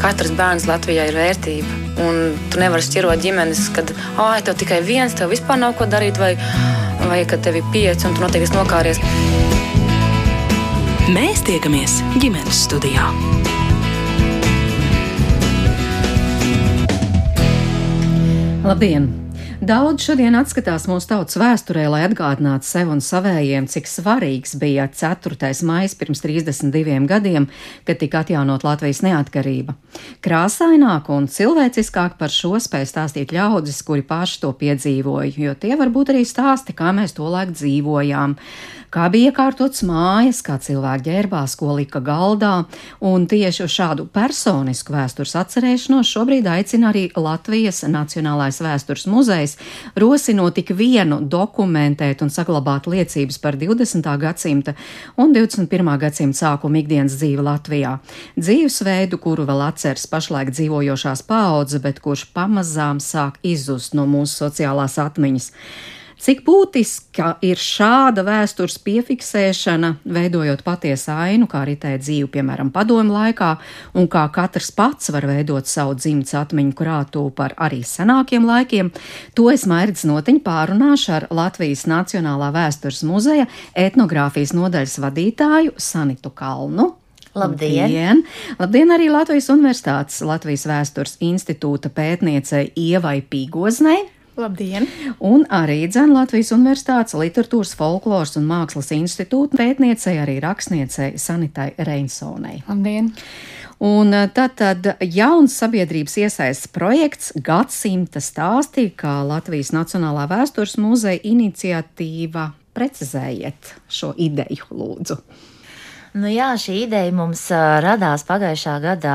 katrs bērns Latvijā ir vērtība. Un tu nevari šķirot ģimenes, kad ah, tev tikai viens, tev vispār nav ko darīt, vai, vai kad tev ir pieci un tu noteikti nokāries. Mēs tiekamies ģimenes studijā. Labdien! Daudz šodien atskatās mūsu tautas vēsturē, lai atgādinātu sev un savējiem, cik svarīgs bija 4. maija pirms 32 gadiem, kad tika atjaunot Latvijas neatkarība. Krāsaināk un cilvēciskāk par šo spēj stāstīt ļaudis, kuri paši to piedzīvoja, jo tie varbūt arī stāsti, kā mēs to laiku dzīvojām kā bija iekārtots mājas, kā cilvēki ģērbās, ko lika galdā, un tieši uz šādu personisku vēstures atcerēšanos šobrīd aicina arī Latvijas Nacionālais vēstures muzejs, rosinot tik vienu dokumentēt un saglabāt liecības par 20. gadsimta un 21. gadsimta sākuma ikdienas dzīvi Latvijā. Dzīvesveidu, kuru vēl atceras pašlaik dzīvojošās paaudzes, bet kurš pamazām sāk izzust no mūsu sociālās atmiņas. Cik būtiska ir šāda vēstures piefiksēšana, veidojot patiesu ainu, kā arī tā dzīve, piemēram, padomu laikā, un kā katrs pats var veidot savu dzimtas atmiņu krātu par arī senākiem laikiem, to es Mairits Notiņu pārunāšu ar Latvijas Nacionālā vēstures muzeja etnogrāfijas nodaļas vadītāju Sanitu Kalnu. Labdien! Labdien! Labdien arī Latvijas Universitātes Latvijas vēstures institūta pētniecei Ievai Pīgoznei. Labdien! Un arī Dzēna Latvijas Universitātes literatūras, folkloras un mākslas institūta pētniecei, arī rakstniecei Sanitai Reinsonai. Labdien! Un tātad jauns sabiedrības iesaistas projekts Gadsimta stāstī, kā Latvijas Nacionālā vēstures muzeja iniciatīva. Precizējiet šo ideju, lūdzu. Nu jā, šī ideja mums uh, radās pagājušā gada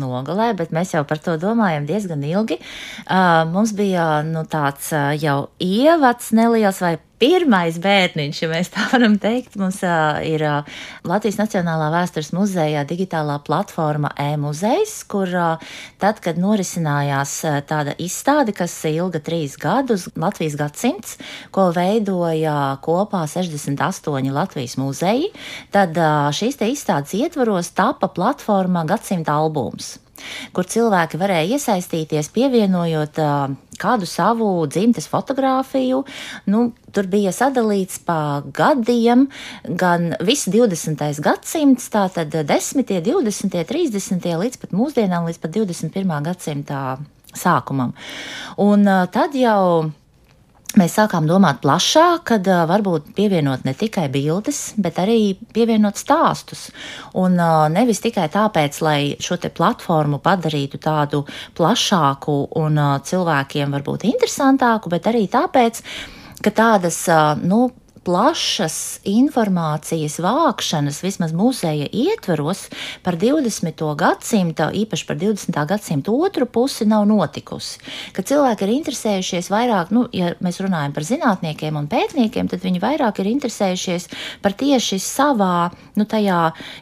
nogalē, bet mēs jau par to domājam diezgan ilgi. Uh, mums bija nu, tāds uh, jau ievads neliels vai pirmais bērniņš, ja mēs tā varam teikt, mums uh, ir uh, Latvijas Nacionālā vēstures muzejā digitālā platforma e-muzejs, kur uh, tad, kad norisinājās uh, tāda izstāde, kas ilga trīs gadus, Latvijas gadsimts, ko veidoja kopā 68 Latvijas muzeji, tad uh, šīs te izstādes ietvaros tapa platforma gadsimta albums kur cilvēki varēja iesaistīties, pievienojot uh, kādu savu dzimtes fotografiju. Nu, tur bija sadalīts pa gadiem, gan viss 20. gadsimts, tātad 10., 20., 30. līdz pat mūsdienām, līdz pat 21. gadsimta sākumam. Un uh, tad jau Mēs sākām domāt plašāk, kad uh, varbūt pievienot ne tikai bildes, bet arī pievienot stāstus. Un uh, nevis tikai tāpēc, lai šo platformu padarītu tādu plašāku un uh, cilvēkiem varbūt interesantāku, bet arī tāpēc, ka tādas nu, plašas informācijas vākšanas, vismaz muzeja ietvaros, par 20. gadsimtu, īpaši par 20. gadsimtu otru pusi, nav notikusi. Kad cilvēki ir interesējušies vairāk, nu, ja mēs runājam par zinātniekiem un pētniekiem, tad viņi vairāk ir interesējušies par tieši savā, nu, tajā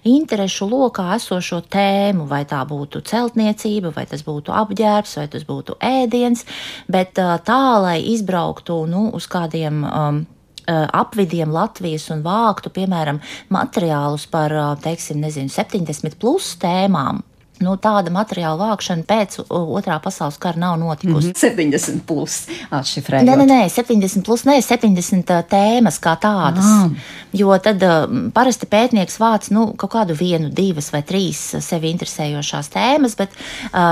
interešu lokā esošo tēmu, vai tā būtu celtniecība, vai tas būtu apģērbs, vai tas būtu ēdiens, bet tā, lai izbrauktu, nu, uz kādiem um, apvidiem Latvijas un vāktu, piemēram, materiālus par, uh, teiksim, nezinu, 70 plus tēmām. Nu, tāda materiāla vākšana pēc otrā pasaules kara nav notikusi. Mm -hmm. 70 plus atšifrējot. Nē, nē, nē, 70 plus, nē, 70 uh, tēmas kā tādas. Ah. Jo tad parasti pētnieks vāc nu, kaut kādu vienu, divas vai trīs sevi interesējošās tēmas, bet,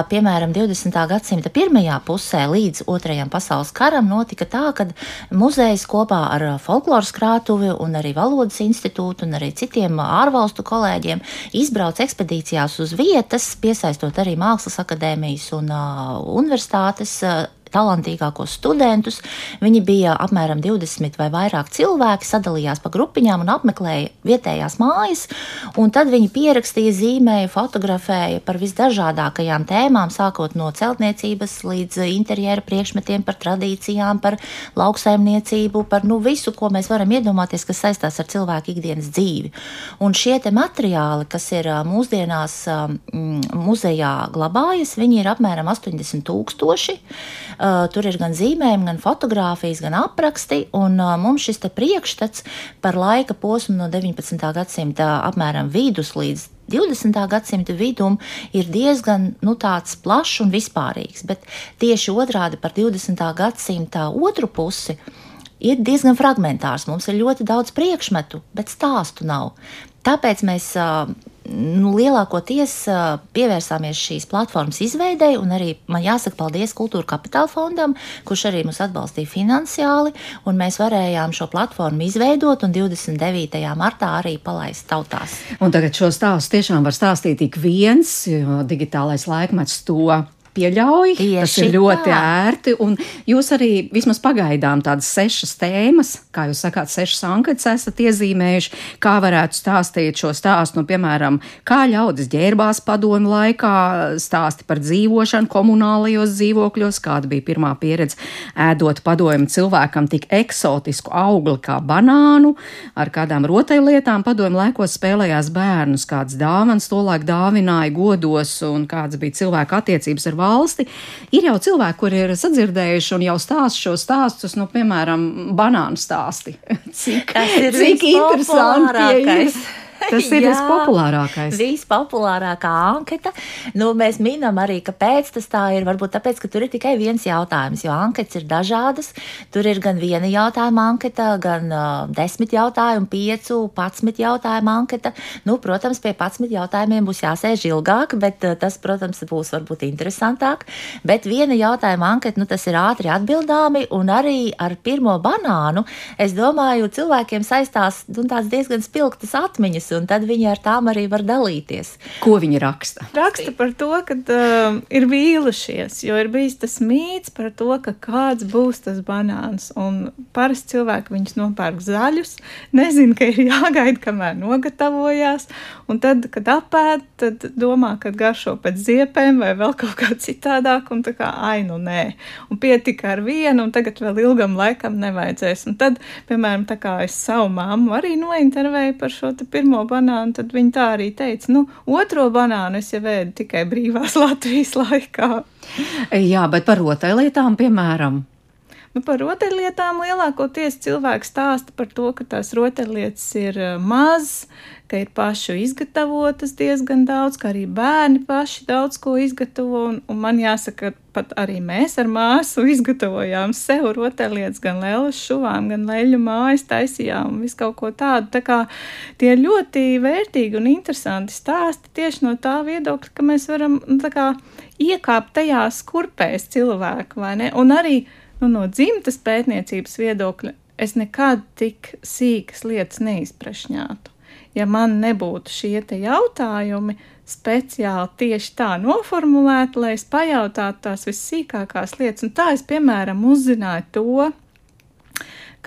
piemēram, 20. gadsimta pirmajā pusē līdz otrajam pasaules karam notika tā, ka muzejs kopā ar folkloras krātuvi un arī valodas institūtu un arī citiem ārvalstu kolēģiem izbrauc ekspedīcijās uz vietas, piesaistot arī Mākslas akadēmijas un uh, universitātes uh, talantīgākos studentus. Viņi bija apmēram 20 vai vairāk cilvēki, sadalījās pa grupiņām un apmeklēja vietējās mājas. Tad viņi pierakstīja, zīmēja, fotografēja par visdažādākajām tēmām, sākot no celtniecības līdz interjera priekšmetiem, par tradīcijām, par lauksaimniecību, par nu, visu, ko mēs varam iedomāties, kas saistās ar cilvēku ikdienas dzīvi. Un šie materiāli, kas ir mūsdienās muzejā glabājas, viņi ir apmēram 80 tūkstoši. Uh, tur ir gan zīmējumi, gan fotografijas, gan apraksti. Un uh, mums šis priekšstats par laika posmu no 19. gadsimta apmēram vidus līdz 20. gadsimta vidum ir diezgan nu, plašs un vispārīgs, bet tieši otrādi par 20. gadsimta otru pusi ir diezgan fragmentārs. Mums ir ļoti daudz priekšmetu, bet stāstu nav. Tāpēc mēs nu, lielākoties pievērsāmies šīs platformas izveidei, un arī man jāsaka paldies Kultūra Kapitāla fondam, kurš arī mūs atbalstīja finansiāli, un mēs varējām šo platformu izveidot un 29. martā arī palaist tautās. Un tagad šo stāstu tiešām var stāstīt ik viens, jo digitālais laikmets to pieļauj. Tieši tas ir ļoti tā. ērti. Un jūs arī vismaz pagaidām tādas sešas tēmas, kā jūs sakāt, sešas anketas esat iezīmējuši, kā varētu stāstīt šo stāstu. Nu, piemēram, kā ļaudis ģērbās padomu laikā, stāsti par dzīvošanu komunālajos dzīvokļos, kāda bija pirmā pieredze ēdot padomu cilvēkam tik eksotisku augli kā banānu, ar kādām rotaļlietām padomu laikos spēlējās bērnus, kādas dāvanas tolaik dāvināja godos un kādas bija cilvēku attiecības ar valsts valsti. Ir jau cilvēki, kuri ir sadzirdējuši un jau stāst šo stāstus, nu, piemēram, banānu stāsti. Cik, cik interesanti! Tas ir vispopulārākais. Vispopulārākā anketa. Nu, mēs minam arī, kāpēc tas tā ir. Varbūt tāpēc, ka tur ir tikai viens jautājums, jo anketas ir dažādas. Tur ir gan viena jautājuma anketa, gan uh, desmit jautājumu, piecu, patsmit jautājumu anketa. Nu, protams, pie patsmit jautājumiem būs jāsēž ilgāk, bet uh, tas, protams, būs varbūt interesantāk. Bet viena jautājuma anketa, nu, tas ir ātri atbildāmi, un arī ar pirmo banānu, es domāju, cilvēkiem saistās nu, diezgan spilgtas atmiņas un tad viņi ar tām arī var dalīties. Ko viņi raksta? Raksta par to, ka uh, ir vīlušies, jo ir bijis tas mīts par to, ka kāds būs tas banāns. Un parasti cilvēki viņus nopērk zaļus, nezina, ka ir jāgaida, kamēr nogatavojās. Un tad, kad apēd, tad domā, ka garšo pēc ziepēm vai vēl kaut kā citādāk, un tā kā ainu nē. Un pietika ar vienu, un tagad vēl ilgam laikam nevajadzēs. Un tad, piemēram, tā kā es savu māmu arī nointervēju par šo pirmo banānu, tad viņi tā arī teica, nu, otro banānu es jau ēdu tikai brīvās Latvijas laikā. Jā, bet par rotaļlietām, piemēram. Nu, par rotaļlietām lielākoties cilvēks stāsta par to, ka tās rotaļlietas ir eh, mazas, ka ir pašu izgatavotas diezgan daudz, ka arī bērni paši daudz ko izgatavo. Un, un man jāsaka, pat arī mēs ar māsu izgatavojām sev rotaļlietas, gan lēlas šuvām, gan leļu mājas taisījām un visu kaut ko tādu. Tā kā tie ļoti vērtīgi un interesanti stāsti tieši no tā viedokļa, ka mēs varam nu, kā, iekāpt tajās kurpēs cilvēku, vai ne? Un arī nu, no dzimtas pētniecības viedokļa es nekad tik sīkas lietas neizprašņātu ja man nebūtu šie jautājumi speciāli tieši tā noformulēti, lai es pajautātu tās vissīkākās lietas. Un tā es, piemēram, uzzināju to,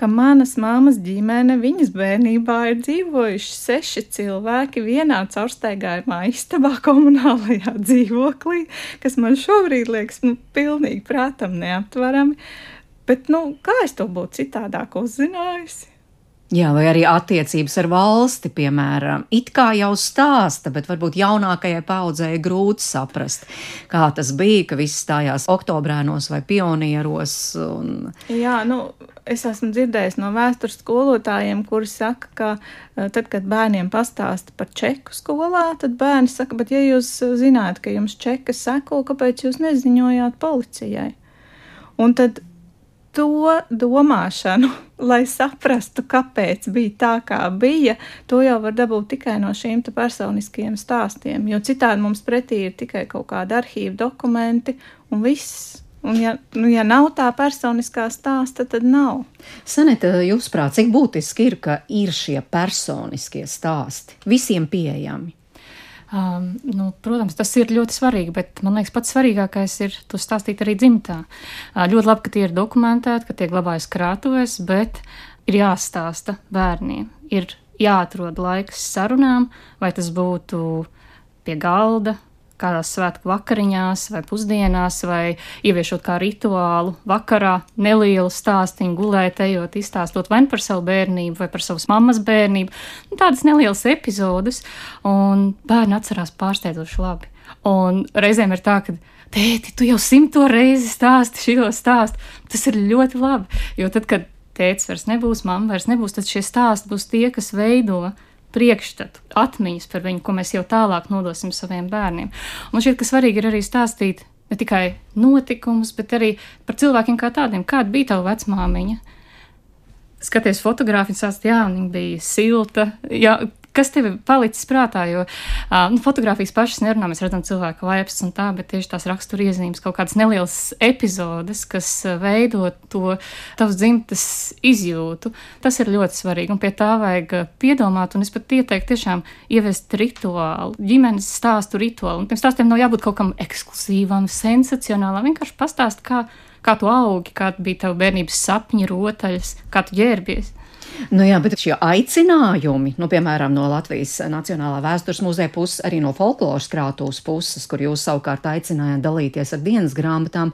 ka manas māmas ģimene, viņas bērnībā ir dzīvojuši seši cilvēki vienā caurstaigājumā istabā komunālajā dzīvoklī, kas man šobrīd liekas, nu, pilnīgi prātam neaptverami. Bet, nu, kā es to būtu citādāk uzzinājusi? Jā, vai arī attiecības ar valsti, piemēram, it kā jau stāsta, bet varbūt jaunākajai paudzei grūti saprast, kā tas bija, ka viss stājās oktobrēnos vai pionieros. Un... Jā, nu, es esmu dzirdējis no vēstures skolotājiem, kuri saka, ka eh, tad, kad bērniem pastāsta par čeku skolā, tad bērni saka, bet ja jūs zināt, ka jums čeka seko, kāpēc jūs neziņojāt policijai? Un tad to domāšanu, lai saprastu, kāpēc bija tā, kā bija, to jau var dabūt tikai no šīm personiskajiem stāstiem. Jo citādi mums pretī ir tikai kaut kādi arhīvu dokumenti un viss. Un, ja, nu, ja nav tā personiskā stāsta, tad nav. Sanita, jūsuprāt, cik būtiski ir, ka ir šie personiskie stāsti visiem pieejami? Um, nu, protams, tas ir ļoti svarīgi, bet man liekas, pats svarīgākais ir to stāstīt arī dzimtā. Uh, ļoti labi, ka tie ir dokumentēti, ka tie glabājas krātuvēs, bet ir jāstāsta bērniem. Ir jāatrod laiks sarunām, vai tas būtu pie galda, kādās svētku vakariņās vai pusdienās, vai ieviešot kā rituālu vakarā nelielu stāstīnu, gulēt, ejot, izstāstot vai nu par savu bērnību, vai par savas mammas bērnību. Nu, tādas nelielas epizodes, un bērni atcerās pārsteidzoši labi. Un reizēm ir tā, ka tēti, tu jau simto reizi stāsti šo stāstu. Tas ir ļoti labi, jo tad, kad tēvs vairs nebūs, mamma vairs nebūs, tad šie stāsti būs tie, kas veido priekšstatu, atmiņas par viņu, ko mēs jau tālāk nodosim saviem bērniem. Un šķiet, ka svarīgi ir arī stāstīt ne tikai notikumus, bet arī par cilvēkiem kā tādiem. Kāda bija tava vecmāmiņa? Skaties fotogrāfiju, sāst, jā, viņa bija silta. Jā, kas tev palicis prātā? Jo uh, nu, fotografijas pašas nerunā, mēs redzam cilvēku vaipas un tā, bet tieši tās raksturiezīmes, kaut kādas nelielas epizodes, kas veido to tavas dzimtas izjūtu, tas ir ļoti svarīgi. Un pie tā vajag piedomāt, un es pat ieteiktu tiešām ievest rituālu, ģimenes stāstu rituālu. Un tiem stāstiem nav jābūt kaut kam ekskluzīvam, sensacionālam, vienkārši pastāst, kā, kā tu augi, kāda bija tava bērnības sapņi, rotaļas, kā tu ģērbies. Nu jā, bet šie aicinājumi, nu, piemēram, no Latvijas Nacionālā vēstures muzeja puses, arī no folkloras krātuves puses, kur jūs savukārt aicinājāt dalīties ar dienas grāmatām,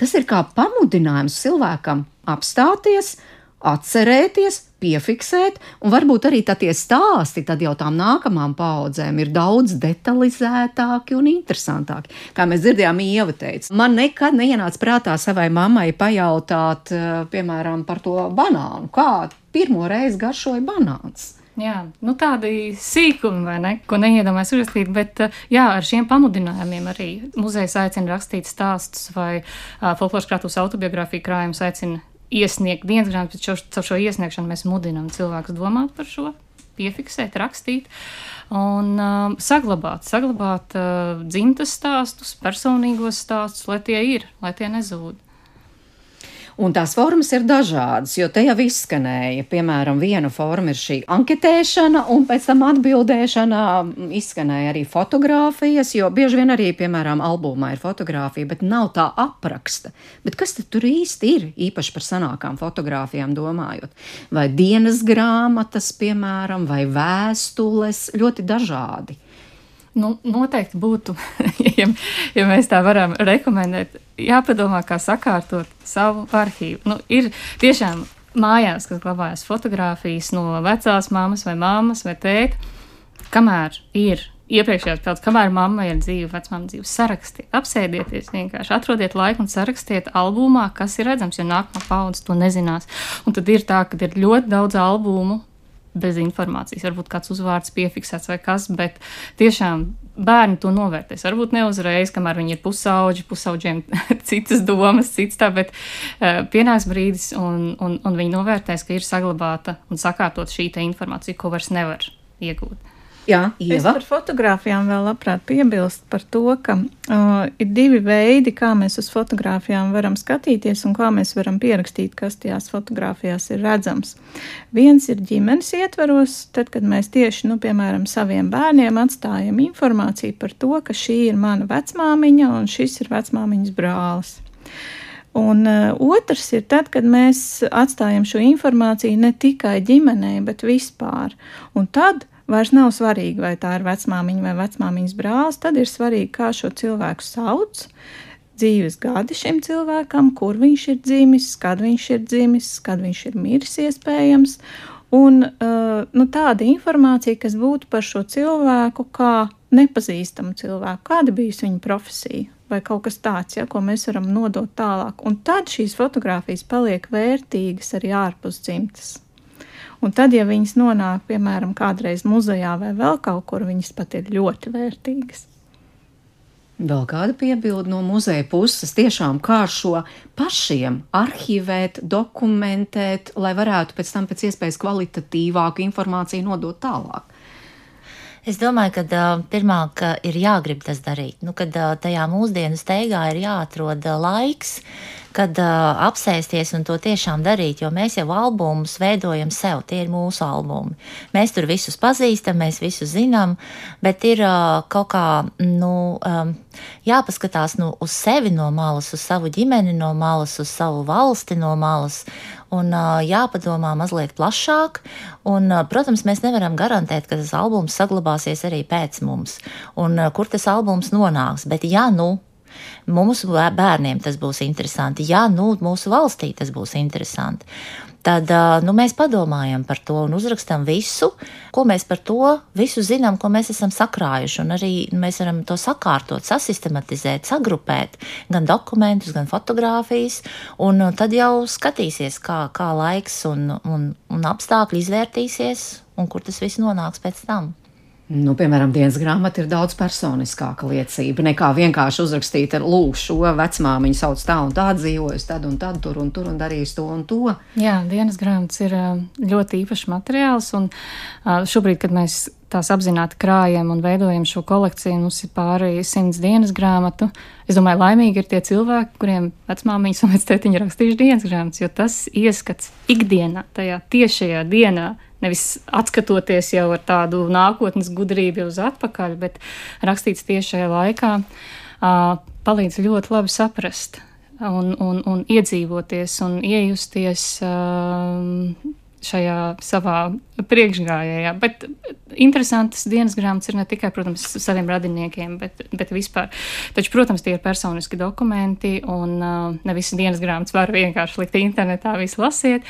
tas ir kā pamudinājums cilvēkam apstāties, atcerēties, piefiksēt, un varbūt arī tie stāsti tad jau tām nākamām paudzēm ir daudz detalizētāki un interesantāki. Kā mēs dzirdējām, Ieva teica, man nekad neienāca prātā savai mammai pajautāt, eh, piemēram, par to banānu, kā pirmo reizi garšoja banāns. Jā, nu tādi sīkumi, vai ne, ko neiedomājas uzrakstīt, bet eh, jā, ar šiem pamudinājumiem arī muzejs aicina rakstīt stāstus vai folkloras krātuves autobiogrāfiju krājums aicina iesniegt dienas grāmatu, bet šo, caur šo iesniegšanu mēs mudinām cilvēkus domāt par šo, piefiksēt, rakstīt un uh, saglabāt, saglabāt uh, dzimtas stāstus, personīgos stāstus, lai tie ir, lai tie nezūd. Un tās formas ir dažādas, jo te jau izskanēja, piemēram, viena forma ir šī anketēšana, un pēc tam atbildēšana izskanēja arī fotografijas, jo bieži vien arī, piemēram, albumā ir fotografija, bet nav tā apraksta. Bet kas tad tur īsti ir, īpaši par senākām fotografijām domājot? Vai dienas grāmatas, piemēram, vai vēstules, ļoti dažādi. Nu, noteikti būtu, ja, ja mēs tā varam rekomendēt, jāpadomā, kā sakārtot savu arhīvu. Nu, ir tiešām mājās, kas glabājas fotografijas no vecās mammas vai mammas vai tēta, kamēr ir iepriekšējās peldas, kamēr mamma ir dzīva, vecmāma dzīva, sarakstiet, apsēdieties, vienkārši atrodiet laiku un sarakstiet albumā, kas ir redzams, jo nākamā paudze to nezinās. Un tad ir tā, ka ir ļoti daudz albumu, bez informācijas. Varbūt kāds uzvārds piefiksēts vai kas, bet tiešām bērni to novērtēs. Varbūt ne uzreiz, kamēr viņi ir pusauģi, pusauģiem citas domas, cits tā, bet uh, pienāks brīdis, un, un, un viņi novērtēs, ka ir saglabāta un sakārtot šī informācija, ko vairs nevar iegūt. Jā, Ieva. Es par fotografijām vēl labprāt piebilst par to, ka uh, ir divi veidi, kā mēs uz fotografijām varam skatīties un kā mēs varam pierakstīt, kas tajās fotografijās ir redzams. Viens ir ģimenes ietvaros, tad, kad mēs tieši, nu, piemēram, saviem bērniem atstājam informāciju par to, ka šī ir mana vecmāmiņa un šis ir vecmāmiņas brālis. Un uh, otrs ir tad, kad mēs atstājam šo informāciju ne tikai ģimenei, bet vispār. Un tad vairs nav svarīgi, vai tā ir vecmāmiņa vai vecmāmiņas brālis, tad ir svarīgi, kā šo cilvēku sauc, dzīves gadi šim cilvēkam, kur viņš ir dzimis, kad viņš ir dzimis, kad viņš ir miris iespējams, un uh, nu, tāda informācija, kas būtu par šo cilvēku kā nepazīstamu cilvēku, kāda bijusi viņa profesija. Vai kaut kas tāds, ja, ko mēs varam nodot tālāk. Un tad šīs fotogrāfijas paliek vērtīgas arī ārpus dzimtas. Un tad, ja viņas nonāk, piemēram, kādreiz muzejā vai vēl kaut kur, viņas pat ir ļoti vērtīgas. Vēl kāda piebilde no muzeja puses tiešām kā šo pašiem arhivēt, dokumentēt, lai varētu pēc tam pēc iespējas kvalitatīvāku informāciju nodot tālāk. Es domāju, ka uh, pirmā, ka ir jāgrib tas darīt, nu, kad uh, tajā mūsdienu steigā ir jāatrod uh, laiks, uh, kad uh, apsēsties un to tiešām darīt, jo mēs jau albumus veidojam sev, tie ir mūsu albumi. Mēs tur visus pazīstam, mēs visus zinām, bet ir uh, kaut kā, nu, um, jāpaskatās nu, uz sevi no malas, uz savu ģimeni no malas, uz savu valsti no malas. Un uh, jāpadomā mazliet plašāk, un, uh, protams, mēs nevaram garantēt, ka tas albums saglabāsies arī pēc mums, un uh, kur tas albums nonāks. Bet, ja nu Mūsu bērniem tas būs interesanti, ja nu mūsu valstī tas būs interesanti tad nu, mēs padomājam par to un uzrakstam visu, ko mēs par to visu zinām, ko mēs esam sakrājuši. Un arī mēs varam to sakārtot, sasistematizēt, sagrupēt gan dokumentus, gan fotografijas, un tad jau skatīsies, kā, kā laiks un, un, un apstākļi izvērtīsies un kur tas viss nonāks pēc tam. Nu, piemēram, dienas grāmata ir daudz personiskāka liecība nekā vienkārši uzrakstīt, lūk, šo vecmāmiņu sauc tā un tā, dzīvojas tad un tad, tur un tur un darīs to un to. Jā, dienas grāmatas ir ļoti īpašs materiāls, un šobrīd, kad mēs tās apzināti krājam un veidojam šo kolekciju, mums ir pāri simts dienas grāmatu. Es domāju, laimīgi ir tie cilvēki, kuriem vecmāmiņas un vectētiņi rakstījuši dienas grāmatas, jo tas ieskats ikdienā, tajā tiešajā dienā nevis atskatoties jau ar tādu nākotnes gudrību uz atpakaļ, bet rakstīts tieši šajā laikā, palīdz ļoti labi saprast un, un, un iedzīvoties un iejusties šajā savā priekšgājējā. Bet interesantas dienas grāmatas ir ne tikai, protams, saviem radiniekiem, bet, bet vispār. Taču, protams, tie ir personiski dokumenti, un uh, ne visas dienas grāmatas var vienkārši likt internetā, visu lasiet.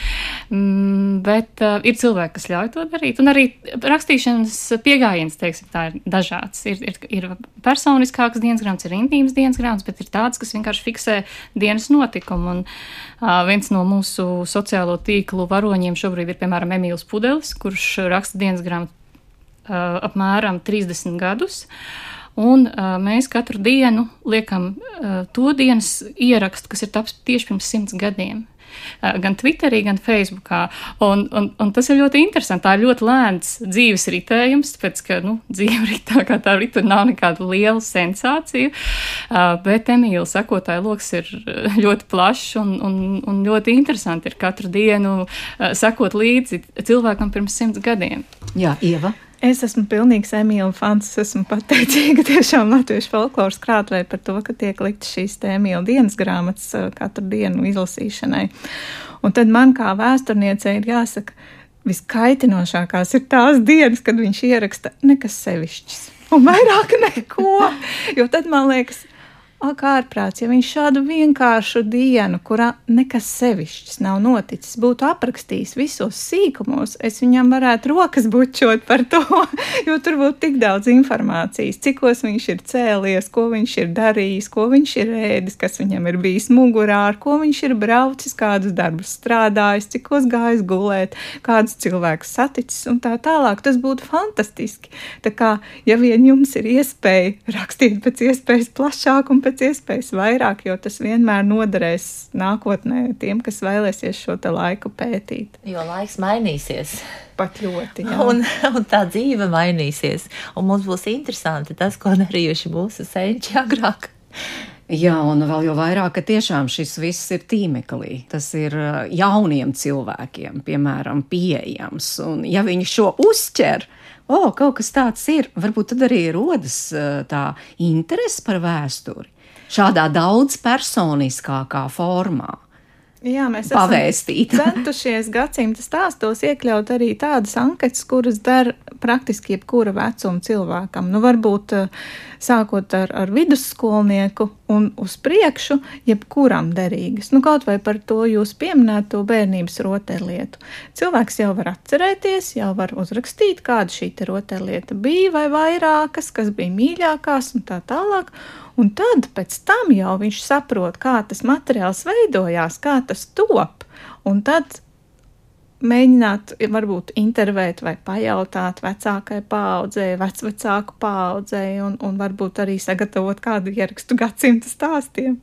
Mm, bet uh, ir cilvēki, kas ļauj to darīt, un arī rakstīšanas pieejams, teiksim, tā ir dažāds. Ir, ir, ir personiskākas dienas grāmatas, ir intīmas dienas grāmatas, bet ir tādas, kas vienkārši fiksē dienas notikumu. Un, uh, viens no mūsu sociālo tīklu varoņiem šobrīd ir, piemēram, Emīls Pudelis, kurš raksta dienas grāmatu apmēram 30 gadus. Un uh, mēs katru dienu liekam uh, to dienas ierakstu, kas ir taps tieši pirms simts gadiem. Uh, gan Twitterī, gan Facebookā. Un, un, un tas ir ļoti interesanti. Tā ir ļoti lēns dzīves ritējums, tāpēc, ka nu, dzīve ritā kā tā tur nav nekāda liela sensācija. Uh, bet Emīļa sekotāja lokus ir ļoti plašs un, un, un ļoti interesanti ir katru dienu uh, sekot līdzi cilvēkam pirms simts gadiem. Jā, Ieva. Es esmu pilnīgs Emīļa fans. Es esmu pateicīga tiešām Latvijas folkloras krātuvē par to, ka tiek liktas šīs Emīļa dienas grāmatas eh, katru dienu izlasīšanai. Un tad man kā vēsturniecei ir jāsaka, viskaitinošākās ir tās dienas, kad viņš ieraksta nekas sevišķs. Un vairāk neko. Jo tad man liekas, ak, ārprāts, ja viņš šādu vienkāršu dienu, kurā nekas sevišķs nav noticis, būtu aprakstījis visos sīkumos, es viņam varētu rokas bučot par to, jo tur būtu tik daudz informācijas, cikos viņš ir cēlies, ko viņš ir darījis, ko viņš ir ēdis, kas viņam ir bijis mugurā, ar ko viņš ir braucis, kādus darbus strādājis, cikos gājis gulēt, kādus cilvēkus saticis un tā tālāk. Tas būtu fantastiski. Tā kā, ja vien jums ir iespēja rakstīt pēc iespējas plašāk un pēc pēc iespējas vairāk, jo tas vienmēr noderēs nākotnē tiem, kas vēlēsies šo laiku pētīt. Jo laiks mainīsies. Pat ļoti. Jā. Un, un tā dzīve mainīsies. Un mums būs interesanti tas, ko darījuši mūsu senči agrāk. Jā, un vēl jau vairāk, ka tiešām šis viss ir tīmeklī. Tas ir uh, jauniem cilvēkiem, piemēram, pieejams. Un ja viņi šo uzķer, o, oh, kaut kas tāds ir, varbūt tad arī rodas uh, tā interese par vēsturi šādā daudz personiskākā formā. Jā, mēs pavēstīt. esam centušies gadsimta stāstos iekļaut arī tādas anketas, kuras der praktiski jebkura vecuma cilvēkam. Nu, varbūt uh, sākot ar, ar vidusskolnieku un uz priekšu, jebkuram derīgas. Nu, kaut vai par to jūs pieminēto bērnības rotaļlietu. Cilvēks jau var atcerēties, jau var uzrakstīt, kāda šī rotaļlieta bija, vai vairākas, kas bija mīļākās un tā tālāk. Un tad pēc tam jau viņš saprot, kā tas materiāls veidojās, kā tas top. Un tad mēģināt, varbūt intervēt vai pajautāt vecākai paaudzei, vecvecāku paaudzei, un, un varbūt arī sagatavot kādu ierakstu gadsimta stāstiem.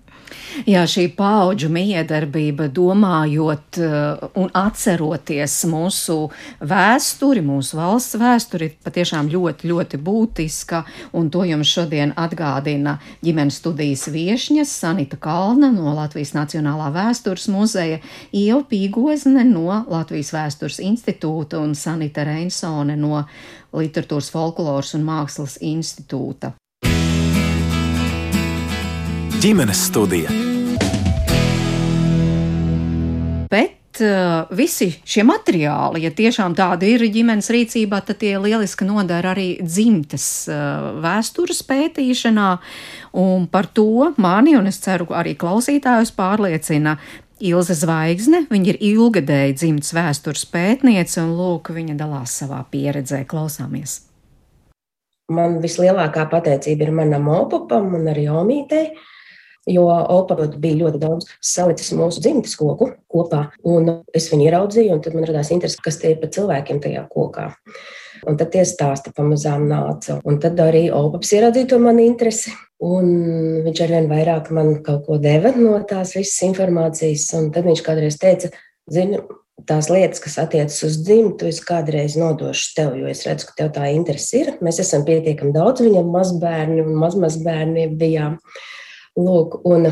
Jā, šī paudžu miedarbība, domājot uh, un atceroties mūsu vēsturi, mūsu valsts vēsturi, ir patiešām ļoti, ļoti būtiska. Un to jums šodien atgādina ģimenes studijas viešņas Sanita Kalna no Latvijas Nacionālā vēstures muzeja, Ieva Pīgozne no Latvijas vēstures institūta un Sanita Reinsone no Literatūras folkloras un mākslas institūta ģimenes studija. Bet uh, visi šie materiāli, ja tiešām tādi ir ģimenes rīcībā, tad tie lieliski nodara arī dzimtes uh, vēstures pētīšanā. Un par to mani, un es ceru, arī klausītājus pārliecina Ilze Zvaigzne. Viņa ir ilgadēja dzimtes vēstures pētniece, un lūk, viņa dalās savā pieredzē. Klausāmies! Man vislielākā pateicība ir manam opam un arī omītei, jo opa bija ļoti daudz salicis mūsu dzimtes koku kopā, un es viņu ieraudzīju, un tad man radās interesi, kas tie ir pa cilvēkiem tajā kokā. Un tad tie stāsti pamazām nāca. Un tad arī Opaps ieraudzīja to manu interesi. Un viņš ar vien vairāk man kaut ko deva no tās visas informācijas. Un tad viņš kādreiz teica, zini, tās lietas, kas attiecas uz dzimtu, es kādreiz nodošu tev, jo es redzu, ka tev tā interese ir. Mēs esam pietiekami daudz, viņam mazbērni un mazmazbērni bijām. Lūk, un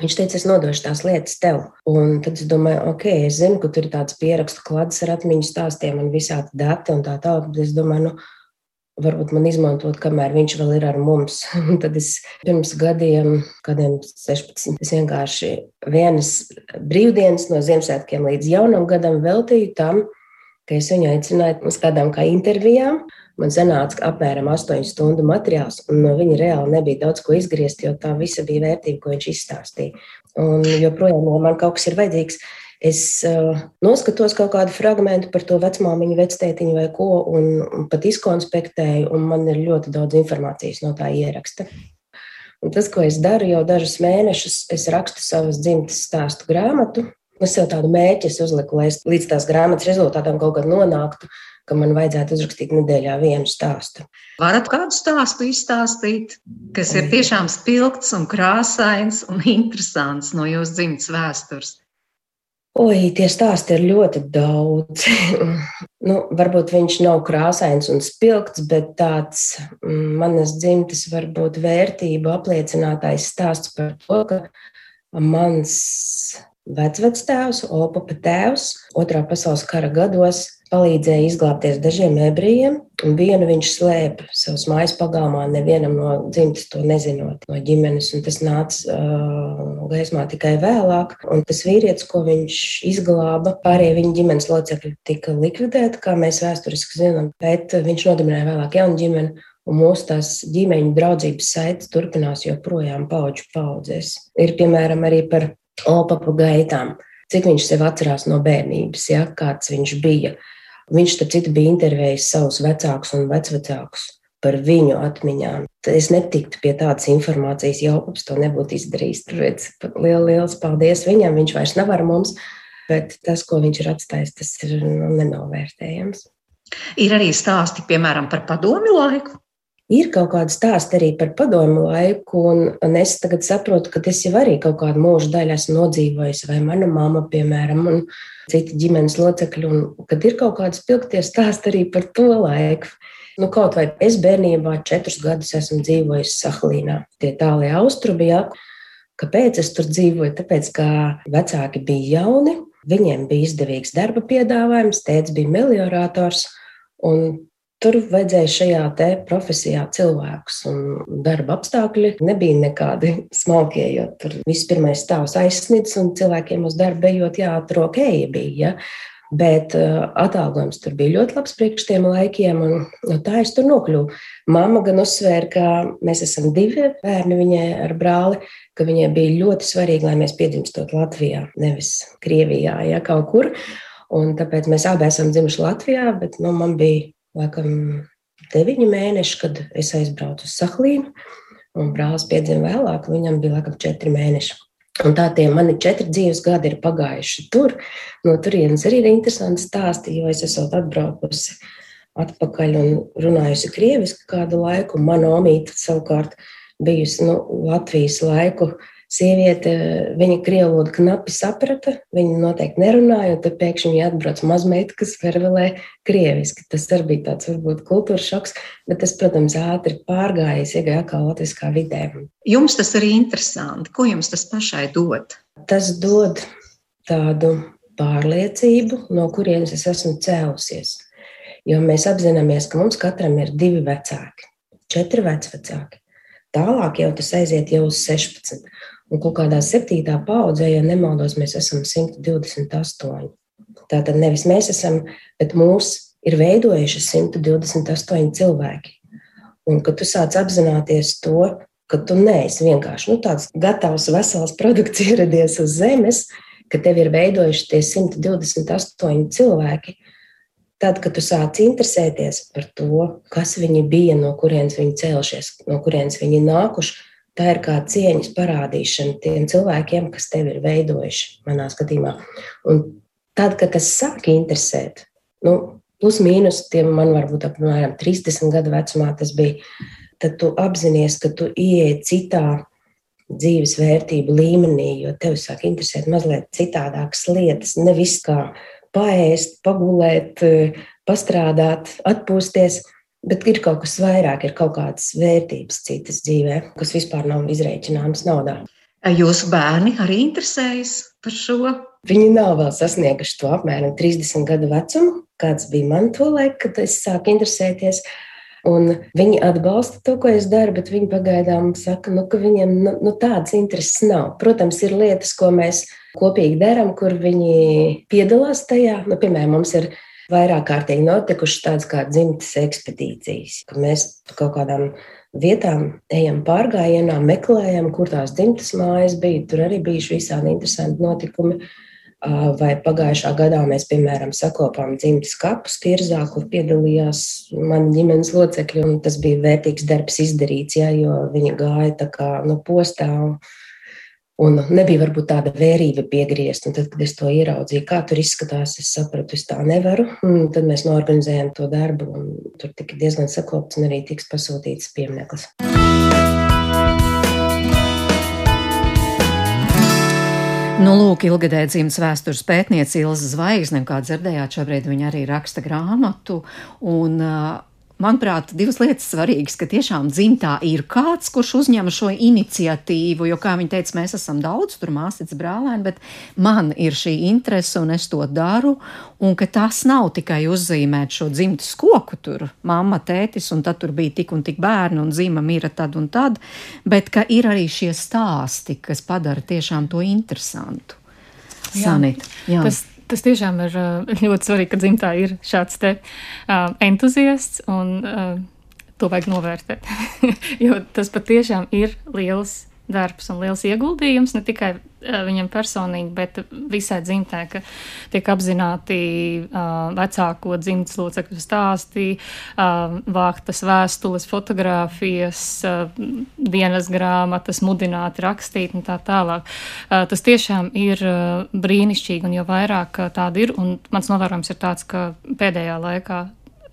viņš teica, es nodošu tās lietas tev. Un tad es domāju, ok, es zinu, ka tur ir tāds pierakstu klads ar atmiņu stāstiem un visādi dati un tā tālāk. Bet es domāju, nu, varbūt man izmantot, kamēr viņš vēl ir ar mums. Un tad es pirms gadiem, kādiem 16, es vienkārši vienas brīvdienas no Ziemassvētkiem līdz jaunam gadam veltīju tam, ka es viņu aicināju uz kādām kā intervijām. Man sanāca apmēram 8 stundu materiāls, un no viņa reāli nebija daudz ko izgriezt, jo tā visa bija vērtība, ko viņš izstāstīja. Un joprojām man kaut kas ir vajadzīgs Es uh, noskatos kaut kādu fragment par to vecmāmiņu, vectētiņu vai ko, un, un pat izkonspektēju, un man ir ļoti daudz informācijas no tā ieraksta. Un tas, ko es daru jau dažus mēnešus, es rakstu savas dzimtas stāstu grāmatu. Es sev tādu mērķi uzliku, lai es līdz tās grāmatas rezultātam kaut kad nonāktu, ka man vajadzētu uzrakstīt nedēļā vienu stāstu. Varat kādu stāstu izstāstīt, kas ir tiešām spilgts un krāsains un interesants no jūsu dzimtas vēstures? Oi, tie stāsti ir ļoti daudz. nu, varbūt viņš nav krāsains un spilgts, bet tāds mm, manas dzimtes varbūt vērtību apliecinātais stāsts par to, ka mans vecvectēvs, Opapa tēvs, otrā pasaules kara gados palīdzēja izglābties dažiem ebrejiem, un vienu viņš slēpa savas mājas pagalmā, nevienam no dzimtas to nezinot, no ģimenes, un tas nāca uh, gaismā tikai vēlāk. Un tas vīrietis, ko viņš izglāba, pārējie viņa ģimenes locekļi tika likvidēti, kā mēs vēsturiski zinām, bet viņš nodibināja vēlāk jaunu ģimeni. Un mūsu tās ģimeņu draudzības saites turpinās joprojām paudžu paudzēs. Ir piemēram arī par opapu gaitām, cik viņš sev atcerās no bērnības, ja, kāds viņš bija. Viņš, starp citu, bija intervējis savus vecākus un vecvecākus par viņu atmiņām. Tad es netiktu pie tādas informācijas, jau pēc to nebūtu izdarījis. Tāpēc liels, liels paldies viņam. Viņš vairs nav ar mums, bet tas, ko viņš ir atstājis, tas ir nu, nenovērtējams. Ir arī stāsti, piemēram, par padomi laiku. Ir kaut kāda stāsta arī par padomu laiku, un, un es tagad saprotu, ka es jau arī kaut kādu mūžu daļu esmu nodzīvojis, vai mana mamma, piemēram, un citi ģimenes locekļi, un kad ir kaut kādas pilgties stāsti arī par to laiku. Nu, kaut vai es bērnībā četrus gadus esmu dzīvojis Sahlīnā, tie tālie austrumi, jā. Kāpēc es tur dzīvoju? Tāpēc, ka vecāki bija jauni, viņiem bija izdevīgs darba piedāvājums, tēvs bija meliorators, un Tur vajadzēja šajā profesijā cilvēkus, un darba apstākļi nebija nekādi smalkie, jo tur viss pirmais stāvs aizsniedz, un cilvēkiem uz darbu ejot jāatrok eja bija. Ja? Bet uh, atalgojums tur bija ļoti labs priekš tiem laikiem, un no tā es tur nokļuvu. Mama gan uzsvēra, ka mēs esam divi bērni viņai ar brāli, ka viņai bija ļoti svarīgi, lai mēs piedzimstot Latvijā, nevis Krievijā, ja kaut kur. Un tāpēc mēs abi esam dzimuši Latvijā, bet nu, man bija laikam deviņi mēneši, kad es aizbraucu uz Sahlīnu, un brālis piedzima vēlāk, viņam bija laikam četri mēneši. Un tā tie mani četri dzīves gadi ir pagājuši tur. No turienes arī ir interesanti stāsti, jo es esmu atbraukusi atpakaļ un runājusi krieviski kādu laiku. Mana omīte savukārt bijusi nu, Latvijas laiku Sieviete, viņa krievu valodu knapi saprata, viņa noteikti nerunāja, un tad pēkšņi viņa atbrauc mazmeita, kas vervelē krieviski. Tas arī bija tāds varbūt kultūras šoks, bet tas, protams, ātri pārgājis, iegāja atkal latviskā vidē. Jums tas arī interesanti. Ko jums tas pašai dod? Tas dod tādu pārliecību, no kurienes es esmu cēlusies. Jo mēs apzināmies, ka mums katram ir divi vecāki, četri vecvecāki. Tālāk jau tas aiziet jau uz 16. Un kaut kādā septītā paudzē, ja nemaldos, mēs esam 128. Tātad nevis mēs esam, bet mūs ir veidojuši 128 cilvēki. Un kad tu sāc apzināties to, ka tu neesi vienkārši nu, tāds gatavs, vesels produkts ieradies uz zemes, ka tev ir veidojuši tie 128 cilvēki, tad, kad tu sāc interesēties par to, kas viņi bija, no kurienes viņi cēlušies, no kurienes viņi nākuši, tā ir kā cieņas parādīšana tiem cilvēkiem, kas tevi ir veidojuši, manā skatījumā. Un tad, kad tas sāk interesēt, nu, plus mīnus, tiem man varbūt apmēram 30 gadu vecumā tas bija, tad tu apzinājies, ka tu ieej citā dzīves vērtību līmenī, jo tev sāk interesēt mazliet citādākas lietas. Nevis kā paēst, pagulēt, pastrādāt, atpūsties, bet ir kaut kas vairāk, ir kaut kādas vērtības citas dzīvē, kas vispār nav izreikināmas naudā. Jūsu bērni arī interesējas par šo? Viņi nav vēl sasnieguši to apmēram 30 gadu vecumu, kāds bija man to laiku, kad es sāku interesēties. Un viņi atbalsta to, ko es daru, bet viņi pagaidām saka, nu, ka viņiem nu, nu, tādas intereses nav. Protams, ir lietas, ko mēs kopīgi darām, kur viņi piedalās tajā. Nu, piemēram, mums ir vairāk kārtīgi notikušas tādas kā dzimtas ekspedīcijas, ka mēs kaut kādām vietām ejam pārgājienā, meklējam, kur tās dzimtas mājas bija. Tur arī bijuši visādi interesanti notikumi. Vai pagājušā gadā mēs, piemēram, sakopām dzimtas kapus Tirzā, kur piedalījās mani ģimenes locekļi, tas bija vērtīgs darbs izdarīts, ja, jo viņi gāja tā kā no postā. Un nebija varbūt tāda vērība piegriezt. Un tad, kad es to ieraudzīju, kā tur izskatās, es sapratu, es tā nevaru. Un tad mēs norganizējām to darbu, un tur tika diezgan sakopts, un arī tiks pasūtīts piemineklis. Nu, lūk, ilgadēja dzimtas vēstures pētniece Ilza Zvaigzne, kā dzirdējāt, šobrīd viņa arī raksta grāmatu. Un, uh, Manuprāt, divas lietas svarīgas, ka tiešām dzimtā ir kāds, kurš uzņem šo iniciatīvu, jo, kā viņa teica, mēs esam daudz, tur māsīts brālēni, bet man ir šī interese un es to daru, un ka tas nav tikai uzzīmēt šo dzimtas koku, tur mamma, tētis, un tad tur bija tik un tik bērni, un zīma mira tad un tad, bet ka ir arī šie stāsti, kas padara tiešām to interesantu. Sanit, jā. jā. Tas, tas tiešām ir ļoti svarīgi, ka dzimtā ir šāds te uh, entuziasts un uh, to vajag novērtēt. jo tas patiešām ir liels darbs un liels ieguldījums ne tikai uh, viņam personīgi, bet visai dzimtē, ka tiek apzināti uh, vecāko dzimtas locekļu stāstī, uh, vāktas vēstules, fotogrāfijas, uh, dienas grāmatas, mudināti rakstīt un tā tālāk. Uh, tas tiešām ir uh, brīnišķīgi, un jo vairāk uh, tāda ir, un mans novērojums ir tāds, ka pēdējā laikā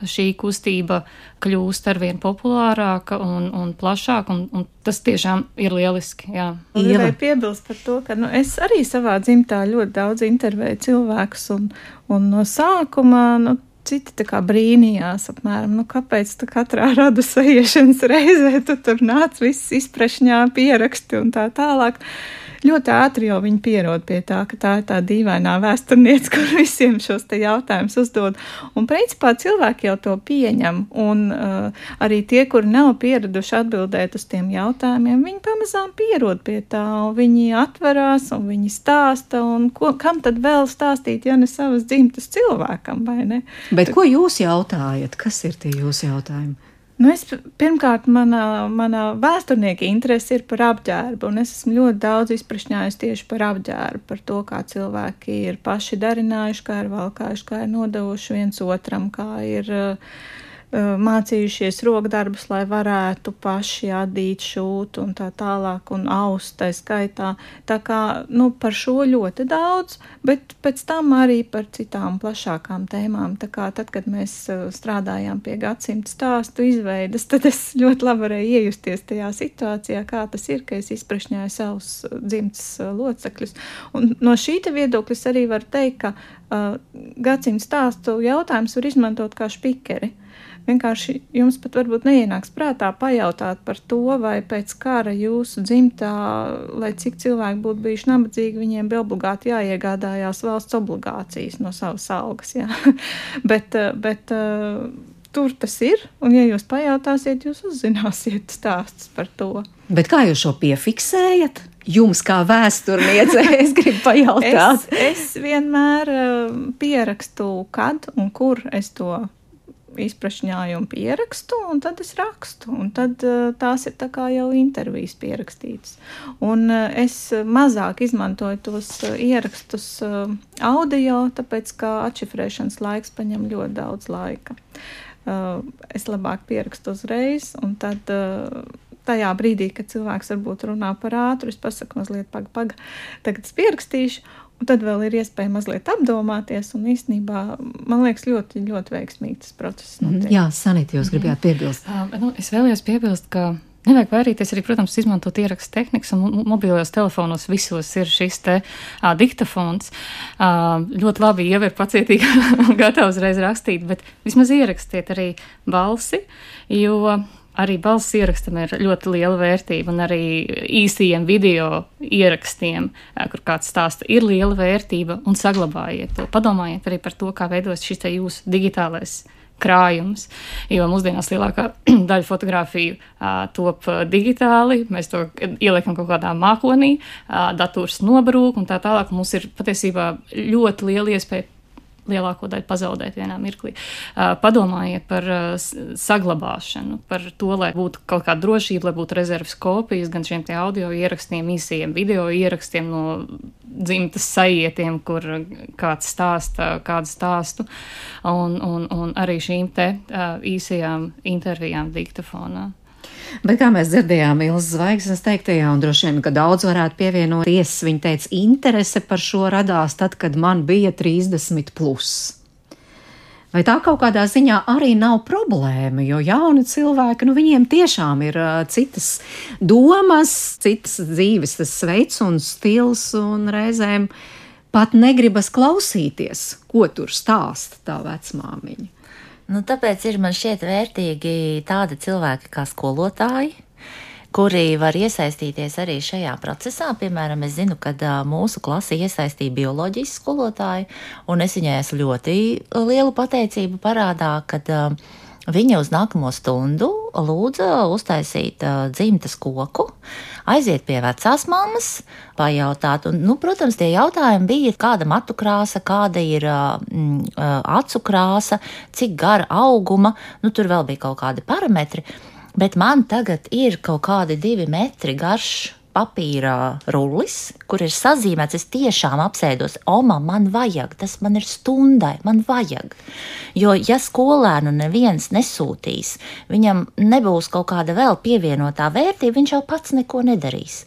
šī kustība kļūst arvien populārāka un, un plašāka, un, un tas tiešām ir lieliski. Jā, gribēju piebilst par to, ka nu, es arī savā dzimtā ļoti daudz intervēju cilvēkus, un, un no sākuma. Nu, Citi tā kā brīnījās, apmēram, nu, kāpēc tā katrā radu sajiešanas reizē tu tur nāc, viss izprešņā, pieraksti un tā tālāk. Uh, ļoti ātri jau viņi pierod pie tā, ka tā ir tā dīvainā vēsturniece, kur visiem šos te jautājumus uzdod. Un principā cilvēki jau to pieņem, un uh, arī tie, kuri nav pieraduši atbildēt uz tiem jautājumiem, viņi pamazām pierod pie tā, un viņi atverās, un viņi stāsta, un ko, kam tad vēl stāstīt, ja ne savas dzimtas cilvēkam, vai ne? Bet ko jūs jautājat? Kas ir tie jūsu jautājumi? Nu es, pirmkārt, manā, manā vēsturnieka interese ir par apģērbu, un es esmu ļoti daudz izprašņājis tieši par apģērbu, par to, kā cilvēki ir paši darinājuši, kā ir valkājuši, kā ir nodevuši viens otram, kā ir uh, mācījušies rokdarbus, lai varētu paši adīt, šūt un tā tālāk, un aust tā skaitā. Tā kā nu, par šo ļoti daudz, bet pēc tam arī par citām plašākām tēmām. Tā kā tad, kad mēs strādājām pie gadsimta stāstu izveidas, tad es ļoti labi varēju iejusties tajā situācijā, kā tas ir, ka es izprašņāju savus dzimtas locekļus. Un no šī viedokļa es arī varu teikt, ka uh, gadsimta stāstu jautājums var izmantot kā špikeri vienkārši jums pat varbūt neienāks prātā pajautāt par to, vai pēc kara jūsu dzimtā, lai cik cilvēki būtu bijuši nabadzīgi, viņiem bija obligāti jāiegādājās valsts obligācijas no savas algas. Bet, eh, bet tur tas ir, un ja jūs pajautāsiet, jūs uzzināsiet stāstus par to. Bet kā jūs šo piefiksējat? Jums, kā vēsturniecei, es gribu pajautāt. es, es vienmēr uh, pierakstu, kad un kur es to izprašņāju un pierakstu, un tad es rakstu. Un tad uh, tās ir tā kā jau intervijas pierakstītas. Un uh, es mazāk izmantoju tos uh, ierakstus audio, tāpēc ka atšifrēšanas laiks paņem ļoti daudz laika. Es labāk pierakstu uzreiz, un tad tajā brīdī, kad cilvēks varbūt runā par ātru, es pasaku mazliet paga, paga, tagad es pierakstīšu, un tad vēl ir iespēja mazliet apdomāties, un īstenībā, man liekas, ļoti, ļoti veiksmīgi tas process notiek. Jā, Sanīt, jūs gribējāt piebilst. Uh, nu, es vēlējos piebilst, ka Nevajag vairīties arī, protams, izmantot ierakstu tehnikas, un mobilajos telefonos visos ir šis te uh, diktafons. Uh, ļoti labi, ja ir pacietīgi un gatavi uzreiz rakstīt, bet vismaz ierakstiet arī balsi, jo arī balss ierakstam ir ļoti liela vērtība, un arī īsajiem video ierakstiem, kur kāds stāsta, ir liela vērtība, un saglabājiet to. Padomājiet arī par to, kā veidos šis jūsu digitālais krājums. Jo mūsdienās lielākā daļa fotografiju uh, top digitāli, mēs to ieliekam kaut kādā mākonī, uh, dators nobrūk un tā tālāk. Mums ir patiesībā ļoti liela iespēja lielāko daļu pazaudēt vienā mirklī. Uh, padomājiet par uh, saglabāšanu, par to, lai būtu kaut kāda drošība, lai būtu rezerves kopijas gan šiem audio ierakstiem, īsiem video ierakstiem no dzimtas sajietiem, kur kāds stāsta kādu stāstu, un, un, un arī šīm te uh, īsajām intervijām diktafonā. Bet kā mēs dzirdējām, Ilzas zvaigznes teiktajā, un droši vien, ka daudz varētu pievienoties, viņa teica, interese par šo radās tad, kad man bija 30 plus. Vai tā kaut kādā ziņā arī nav problēma, jo jauni cilvēki, nu, viņiem tiešām ir uh, citas domas, citas dzīves veids un stils, un reizēm pat negribas klausīties, ko tur stāsta tā vecmāmiņa. Nu, tāpēc ir man šķiet vērtīgi tādi cilvēki kā skolotāji, kuri var iesaistīties arī šajā procesā. Piemēram, es zinu, ka mūsu klasi iesaistīja bioloģijas skolotāju, un es viņai esmu ļoti lielu pateicību parādā, kad uh, Viņa uz nākamo stundu lūdza uztaisīt uh, dzimtas koku, aiziet pie vecās mammas, pajautāt. Un, nu, protams, tie jautājumi bija, kāda matu krāsa, kāda ir uh, acu krāsa, cik gara auguma, nu, tur vēl bija kaut kādi parametri. Bet man tagad ir kaut kādi divi metri garš papīra rullis, kur ir sazīmēts, es tiešām apsēdos, Oma, man vajag, tas man ir stundai, man vajag. Jo, ja skolēnu neviens nesūtīs, viņam nebūs kaut kāda vēl pievienotā vērtība, viņš jau pats neko nedarīs.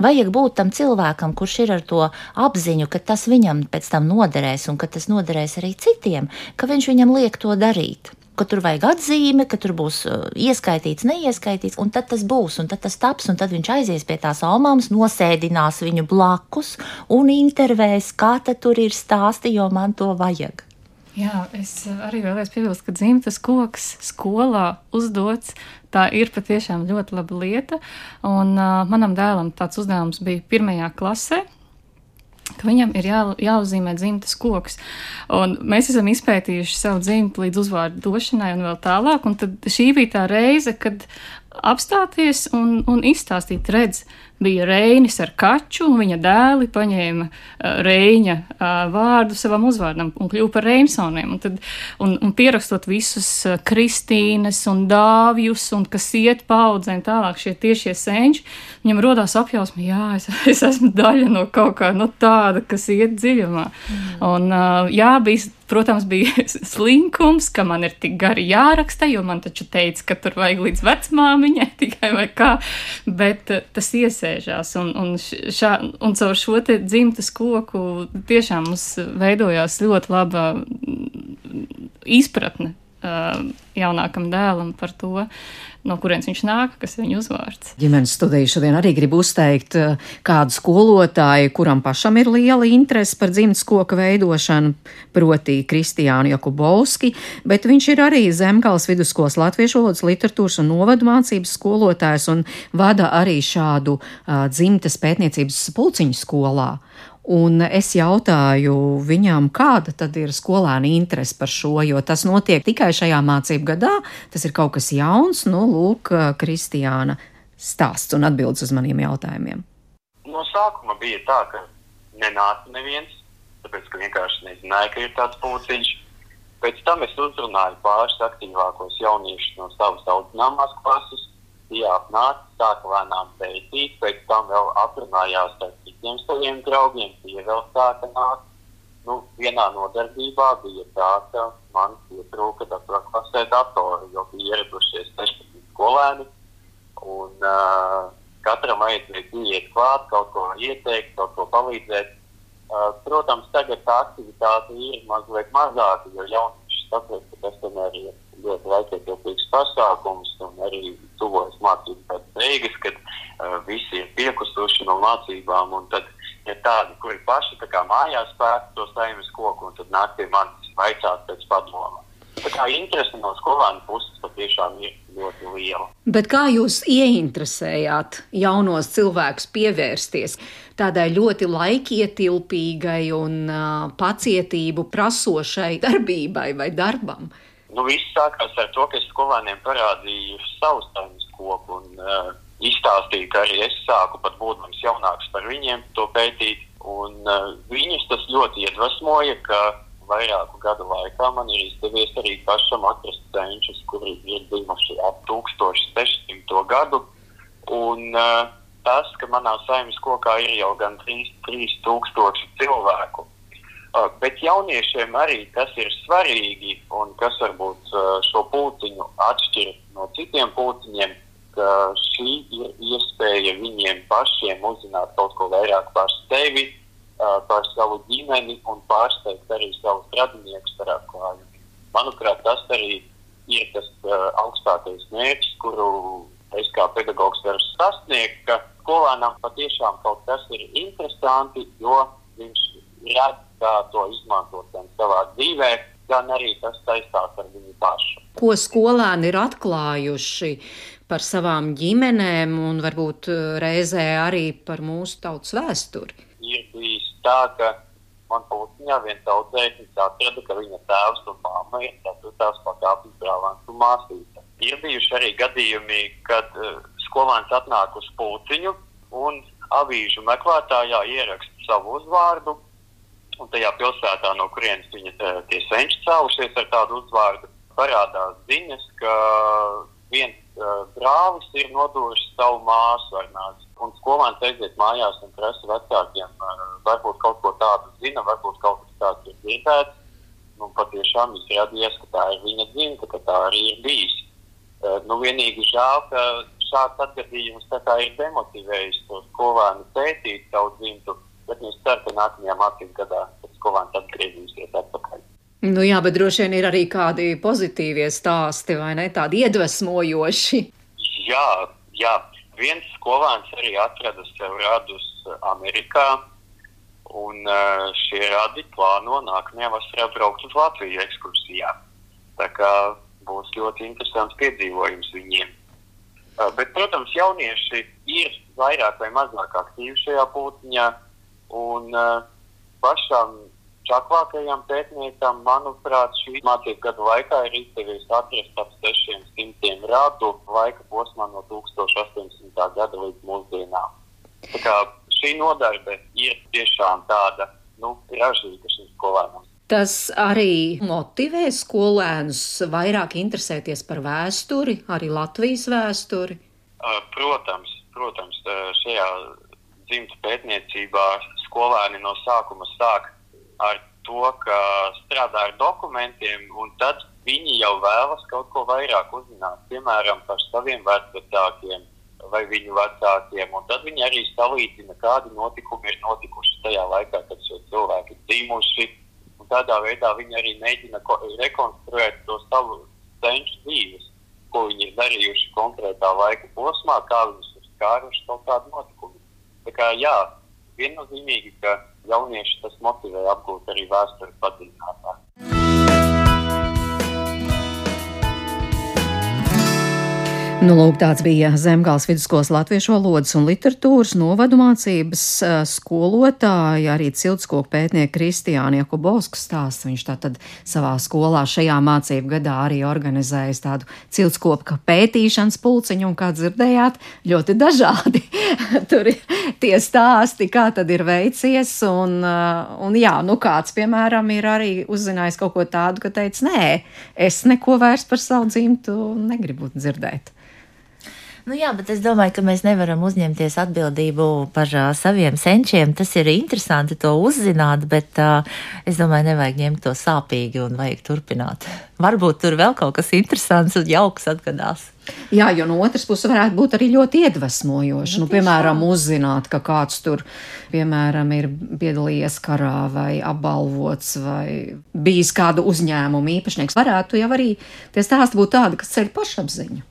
Vajag būt tam cilvēkam, kurš ir ar to apziņu, ka tas viņam pēc tam noderēs un ka tas noderēs arī citiem, ka viņš viņam liek to darīt ka tur vajag atzīme, ka tur būs uh, ieskaitīts, neieskaitīts, un tad tas būs, un tad tas taps, un tad viņš aizies pie tās omāmas, nosēdinās viņu blakus un intervēs, kā tad tur ir stāsti, jo man to vajag. Jā, es uh, arī vēlējos piebilst, ka dzimtas koks skolā uzdots. Tā ir patiešām ļoti laba lieta. Un uh, manam dēlam tāds uzdevums bija pirmajā klasē ka viņam ir jā, jāuzzīmē dzimtas koks. Un mēs esam izpētījuši savu dzimtu līdz uzvārdu došanai un vēl tālāk. Un tad šī bija tā reize, kad apstāties un, un izstāstīt, redz, bija Reinis ar kaču, un viņa dēli paņēma uh, Reņa uh, vārdu savam uzvārdam un kļuva par Reimsoniem. Un, tad, un, un pierakstot visus uh, Kristīnes un Dāvjus, un kas iet paudzēm tālāk šie tiešie senči, viņam rodās apjausma, jā, es, es esmu daļa no kaut kā no tāda, kas iet dziļumā. Mm. Un jā, bija Protams, bija slinkums, ka man ir tik gari jāraksta, jo man taču teica, ka tur vajag līdz vecmāmiņai tikai vai kā, bet tas iesēžās. Un, un, šā, un caur šo dzimtas koku tiešām mums veidojās ļoti laba izpratne uh, jaunākam dēlam par to, no kurienes viņš nāk, kas ir viņa uzvārds. Ģimenes studiju šodien arī gribu uzteikt uh, kādu skolotāju, kuram pašam ir liela interese par dzimtas koka veidošanu, proti Kristiānu Jakubovski, bet viņš ir arī Zemgals vidusskolas latviešu valodas literatūras un novadu mācības skolotājs un vada arī šādu uh, dzimtas pētniecības pulciņu skolā. Un es jautāju viņām, kāda tad ir skolēna interese par šo, jo tas notiek tikai šajā mācību gadā. Tas ir kaut kas jauns. Nu, lūk, Kristiāna stāsts un atbildes uz maniem jautājumiem? No sākuma bija tā, ka nenāca neviens, tāpēc ka vienkārši nezināja, ka ir tāds pūciņš. Pēc tam es uzrunāju pāris aktīvākos jauniešus no savas audzināmās klases. Tie apnāca, sāka lēnām pētīt, pēc tam vēl aprunājās ar citiem saviem draugiem, tie vēl sāka nākt. Nu, vienā nodarbībā bija tā, ka man pietrūka datorklasē datori, jo bija ieradušies 16 skolēni. Un, uh, katram vajadzēja iet klāt, kaut ko ieteikt, kaut ko palīdzēt. Uh, protams, tagad tā aktivitāte ir mazliet mazāka, jo jaunieši saprot, ka tas tomēr ir ļoti laikietilpīgs pasākums un arī tuvojas mācību beigas, kad uh, visi ir piekusuši no mācībām. Tad ir tādi, kuri paši kā mājās pēta to saimnes koku un tad nāk pie manis vaicāt pēc padoma. Tā kā interese no skolēnu puses patiešām ir ļoti liela. Bet kā jūs ieinteresējāt jaunos cilvēkus pievērsties tādai ļoti laikietilpīgai un uh, pacietību prasošai darbībai vai darbam? Nu, viss sākās ar to, ka es skolēniem parādīju savu saimnes koku un uh, izstāstīju, ka arī es sāku pat būdams jaunāks par viņiem to pētīt. Un uh, viņus tas ļoti iedvesmoja, ka vairāku gadu laikā man ir izdevies arī pašam atrast cenšus, kuri ir dzimuši ap 1600. gadu. Un, uh, tas, ka manā saimnes kokā ir jau gan 3000 cilvēku. Uh, bet jauniešiem arī tas ir svarīgi, un kas varbūt uh, šo pūciņu atšķir no citiem pūciņiem, ka šī ir iespēja viņiem pašiem uzzināt kaut ko vairāk par sevi, par savu ģimeni un pārsteigt arī savus radiniekus ar atklājumiem. Manuprāt, tas arī ir tas augstākais mērķis, kuru es kā pedagogs varu sasniegt, ka skolēnam patiešām kaut kas ir interesanti, jo viņš redz, kā to izmantot gan savā dzīvē, gan arī tas saistās ar viņu pašu. Ko skolēni ir atklājuši par savām ģimenēm un varbūt reizē arī par mūsu tautas vēsturi? Ir bijis tā, ka man pūciņā viens audzēknis atrada, ka viņa tēvs un mamma ir ceturtās pakāpes brālēns un māsīte. Ir bijuši arī gadījumi, kad uh, skolēns atnāk uz pūciņu un avīžu meklētājā ieraksta savu uzvārdu, un tajā pilsētā, no kurienes viņa uh, tie senči cēlušies ar tādu uzvārdu, parādās ziņas, ka viens uh, brālis ir nodūris savu māsu ar nāzi un skolēns aiziet mājās un prasa vecākiem, varbūt kaut ko tādu zina, varbūt kaut kas tāds ir dzirdēts. Nu, patiešām izrādījās, ka tā ir viņa dzimta, ka tā arī ir bijis. Nu, vienīgi žēl, ka šāds atgadījums ir demotivējis to skolēnu pētīt savu dzimtu, bet es ceru, ka nākamajā mācību gadā skolēns atgriezīsies atpakaļ. Nu jā, bet droši vien ir arī kādi pozitīvie stāsti, vai ne? Tādi iedvesmojoši. Jā, jā viens skolēns arī atrada sev radus Amerikā. Un uh, šie radi plāno nākamajā vasarā braukt uz Latviju ekskursijā. Tā kā būs ļoti interesants piedzīvojums viņiem. Uh, bet, protams, jaunieši ir vairāk vai mazāk aktīvi šajā pūtiņā. Un uh, pašam čaklākajam pētniekam, manuprāt, šī mācību gadu laikā ir izdevies atrast ap 600 radu laika posmā no 1800. gada līdz mūsdienām. Tā kā šī nodarbe ir tiešām tāda nu, ražīga šim skolēnam. Tas arī motivē skolēnus vairāk interesēties par vēsturi, arī Latvijas vēsturi. Protams, protams šajā dzimta pētniecībā skolēni no sākuma sāk ar to, ka strādā ar dokumentiem, un tad viņi jau vēlas kaut ko vairāk uzzināt, piemēram, par saviem vecākiem vai viņu vecākiem. Tad viņi arī salīdzina, kādi notikumi ir notikuši tajā laikā, kad šie cilvēki ir dzimuši. Tādā veidā viņi arī mēģina rekonstruēt to savu senču dzīves, ko viņi ir darījuši konkrētā laika posmā, kā viņus ir skāruši kaut kādi notikumi. Tā kā jā, viennozīmīgi, ka jaunieši tas motivē apgūt arī vēsturi padziļinātāk. Nu, lūk, tāds bija Zemgāles vidusskolas latviešu valodas un literatūras novadu mācības skolotāja, arī ciltskoku pētnieka Kristiāna Jakubovska stāsts. Viņš tātad savā skolā šajā mācību gadā arī organizējis tādu ciltskoku pētīšanas pulciņu, un kā dzirdējāt, ļoti dažādi. Tur ir tie stāsti, kā tad ir veicies, un, un jā, nu kāds, piemēram, ir arī uzzinājis kaut ko tādu, ka teica, nē, es neko vairs par savu dzimtu negribu dzirdēt. Nu jā, bet es domāju, ka mēs nevaram uzņemties atbildību par uh, saviem senčiem. Tas ir interesanti to uzzināt, bet uh, es domāju, nevajag ņemt to sāpīgi un vajag turpināt. Varbūt tur vēl kaut kas interesants un jauks atgadās. Jā, jo no otras puses varētu būt arī ļoti iedvesmojoši. Nu, nu, piemēram, uzzināt, ka kāds tur, piemēram, ir piedalījies karā vai apbalvots vai bijis kādu uzņēmumu īpašnieks. Varētu jau arī tie stāsti būt tādi, kas ceļ pašapziņu.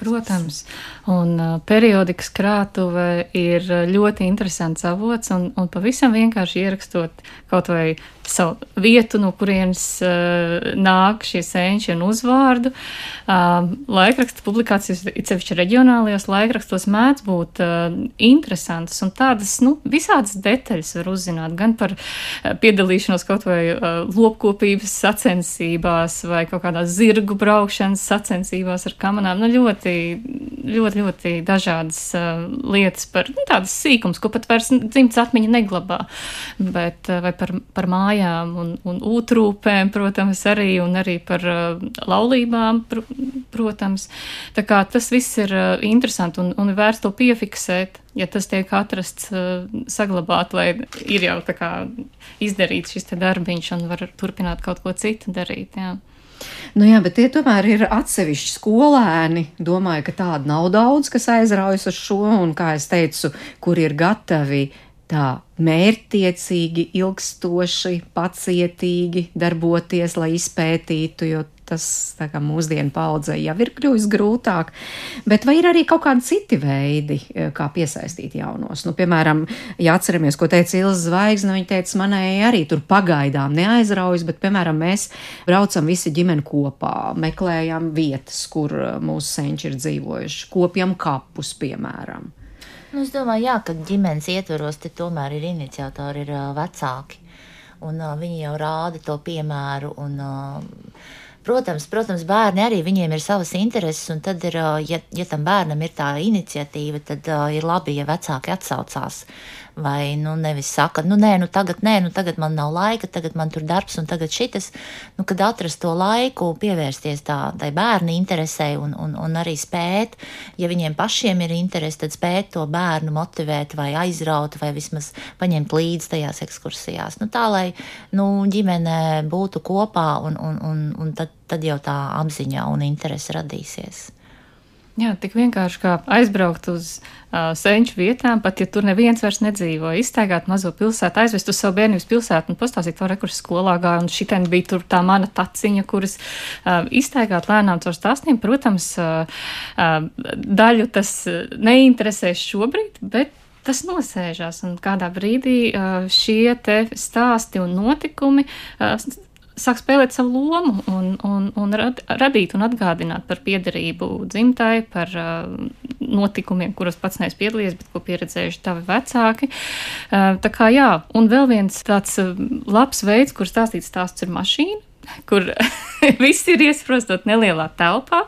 Protams, un uh, periodikas krātuve ir ļoti interesants avots, un, un pavisam vienkārši ierakstot kaut vai savu vietu, no kurienes uh, nāk šie senči un uzvārdu. Uh, laikraksta publikācijas, it sevišķi reģionālajos laikrakstos, mēdz būt uh, interesantas un tādas, nu, visādas detaļas var uzzināt gan par uh, piedalīšanos kaut vai uh, lopkopības sacensībās vai kaut kādās zirgu braukšanas sacensībās ar kamanām. Nu, ļoti, ļoti, ļoti dažādas uh, lietas par nu, tādas sīkums, ko pat vairs dzimts atmiņa neglabā, bet uh, vai par, par mājām un, un ūtrūpēm, protams, arī, un arī par uh, laulībām, pr protams. Tā kā tas viss ir uh, interesanti un, un vērts to piefiksēt, ja tas tiek atrasts, saglabāt, lai ir jau tā kā izdarīts šis darbiņš un var turpināt kaut ko citu darīt, jā. Nu jā, bet tie tomēr ir atsevišķi skolēni. Domāju, ka tādu nav daudz, kas aizraujas uz šo, un, kā es teicu, kur ir gatavi tā mērķtiecīgi, ilgstoši, pacietīgi darboties, lai izpētītu, jo tas mūsdienu paudzē jau ir kļuvis grūtāk. Bet vai ir arī kaut kādi citi veidi, eh, kā piesaistīt jaunos? Nu, piemēram, ja atceramies, ko teica Ilza Zvaigzne, viņa teica, manēji arī tur pagaidām neaizraujas, bet, piemēram, mēs braucam visi ģimeni kopā, meklējam vietas, kur eh, mūsu senči ir dzīvojuši, kopjam kapus, piemēram. Nu, es domāju, jā, ka ģimenes ietveros te tomēr ir iniciatori, ir uh, vecāki. Un uh, viņi jau rāda to piemēru. Un, uh, Protams, protams, bērni arī viņiem ir savas intereses, un tad, ir, ja, ja tam bērnam ir tā iniciatīva, tad uh, ir labi, ja vecāki atsaucās. Vai nu nevis saka, nu nē, nu tagad nē, nu tagad man nav laika, tagad man tur darbs un tagad šitas. Nu, kad atrast to laiku, pievērsties tā, tai bērnu interesei un, un, un arī spēt, ja viņiem pašiem ir interese, tad spēt to bērnu motivēt vai aizraut vai vismaz paņemt līdzi tajās ekskursijās. Nu, tā, lai nu, ģimene būtu kopā un, un, un, un tad, tad jau tā apziņa un interese radīsies. Jā, tik vienkārši kā aizbraukt uz uh, senču vietām, pat ja tur neviens vairs nedzīvo, iztaigāt mazo pilsētu, aizvest uz savu bērnības pilsētu un pastāstīt, to rekurs skolā gāja, un šitien bija tur tā mana taciņa, kuras uh, iztaigāt lēnām caur stāstiem. Protams, uh, uh, daļu tas neinteresēs šobrīd, bet tas nosēžās, un kādā brīdī šie te stāsti un notikumi sāk spēlēt savu lomu un, un, un rad, radīt un atgādināt par piederību dzimtai, par uh, notikumiem, kuros pats neesmu piedalījies, bet ko pieredzējuši tavi vecāki. Uh, tā kā jā, un vēl viens tāds uh, labs veids, kur stāstīt stāsts ir mašīna kur viss ir iesprostot nelielā telpā,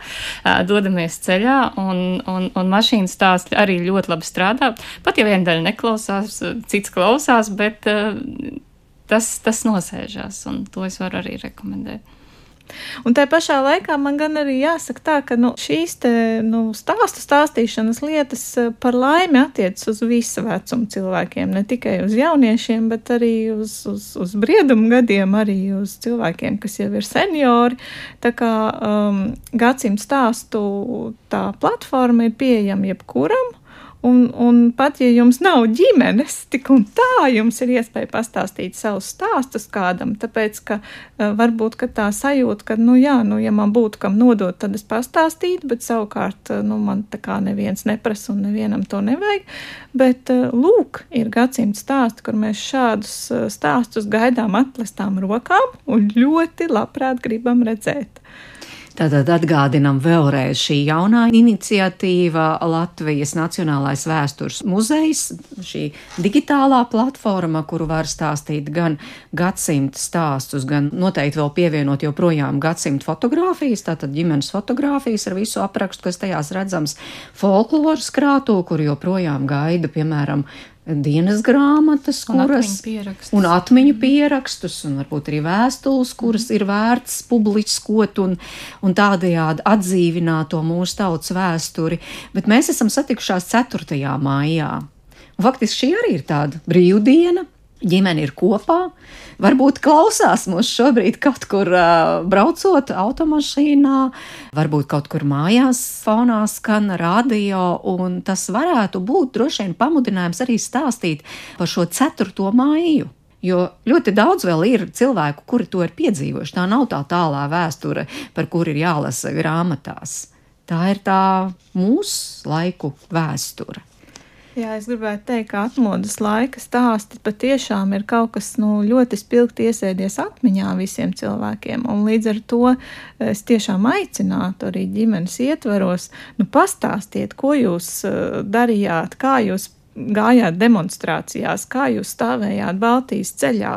dodamies ceļā, un, un, un mašīnas stāsts arī ļoti labi strādā. Pat ja viena daļa neklausās, cits klausās, bet tas, tas nosēžās, un to es varu arī rekomendēt. Un tā pašā laikā man gan arī jāsaka tā, ka nu, šīs te, nu, stāstu stāstīšanas lietas eh, par laimi attiecas uz visu vecumu cilvēkiem, ne tikai uz jauniešiem, bet arī uz, uz, uz briedumu gadiem, arī uz cilvēkiem, kas jau ir seniori. Tā kā um, gadsimta stāstu tā platforma ir pieejama jebkuram. Un, un pat ja jums nav ģimenes, tik un tā jums ir iespēja pastāstīt savus stāstus kādam, tāpēc ka uh, varbūt ka tā sajūta, ka, nu jā, nu, ja man būtu kam nodot, tad es pastāstītu, bet savukārt, uh, nu, man tā kā neviens neprasa un nevienam to nevajag. Bet, uh, lūk, ir gadsimta stāsti, kur mēs šādus stāstus gaidām atklātām rokām un ļoti labprāt gribam redzēt. Tātad atgādinam vēlreiz šī jaunā iniciatīva Latvijas Nacionālais vēstures muzejs, šī digitālā platforma, kuru var stāstīt gan gadsimta stāstus, gan noteikti vēl pievienot joprojām gadsimta fotografijas, tātad ģimenes fotografijas ar visu aprakstu, kas tajās redzams, folkloras krātu, kur joprojām gaida, piemēram, dienas grāmatas, Un kuras atmiņu pierakstus. un atmiņu pierakstus, un varbūt arī vēstules, kuras ir vērts publiskot un, un tādējādi atdzīvināt to mūsu tautas vēsturi. Bet mēs esam satikušās 4. maijā. Un faktiski šī arī ir tāda brīvdiena. Ģimene ir kopā, varbūt klausās mūs šobrīd kaut kur uh, braucot automašīnā, varbūt kaut kur mājās fonā skan radio, un tas varētu būt droši vien pamudinājums arī stāstīt par šo 4. māju. Jo ļoti daudz vēl ir cilvēku, kuri to ir piedzīvojuši. Tā nav tā tālā vēsture, par kuru ir jālasa grāmatās. Tā ir tā mūsu laiku vēsture. Jā, es gribētu teikt, ka atmodas laika stāsti patiešām ir kaut kas nu, ļoti spilgti iesēdies atmiņā visiem cilvēkiem. Līdz ar to es tiešām aicinātu arī ģimenes ietvaros, nu, pastāstiet, ko jūs uh, darījāt, kā jūs gājāt demonstrācijās, kā jūs stāvējāt Baltijas ceļā,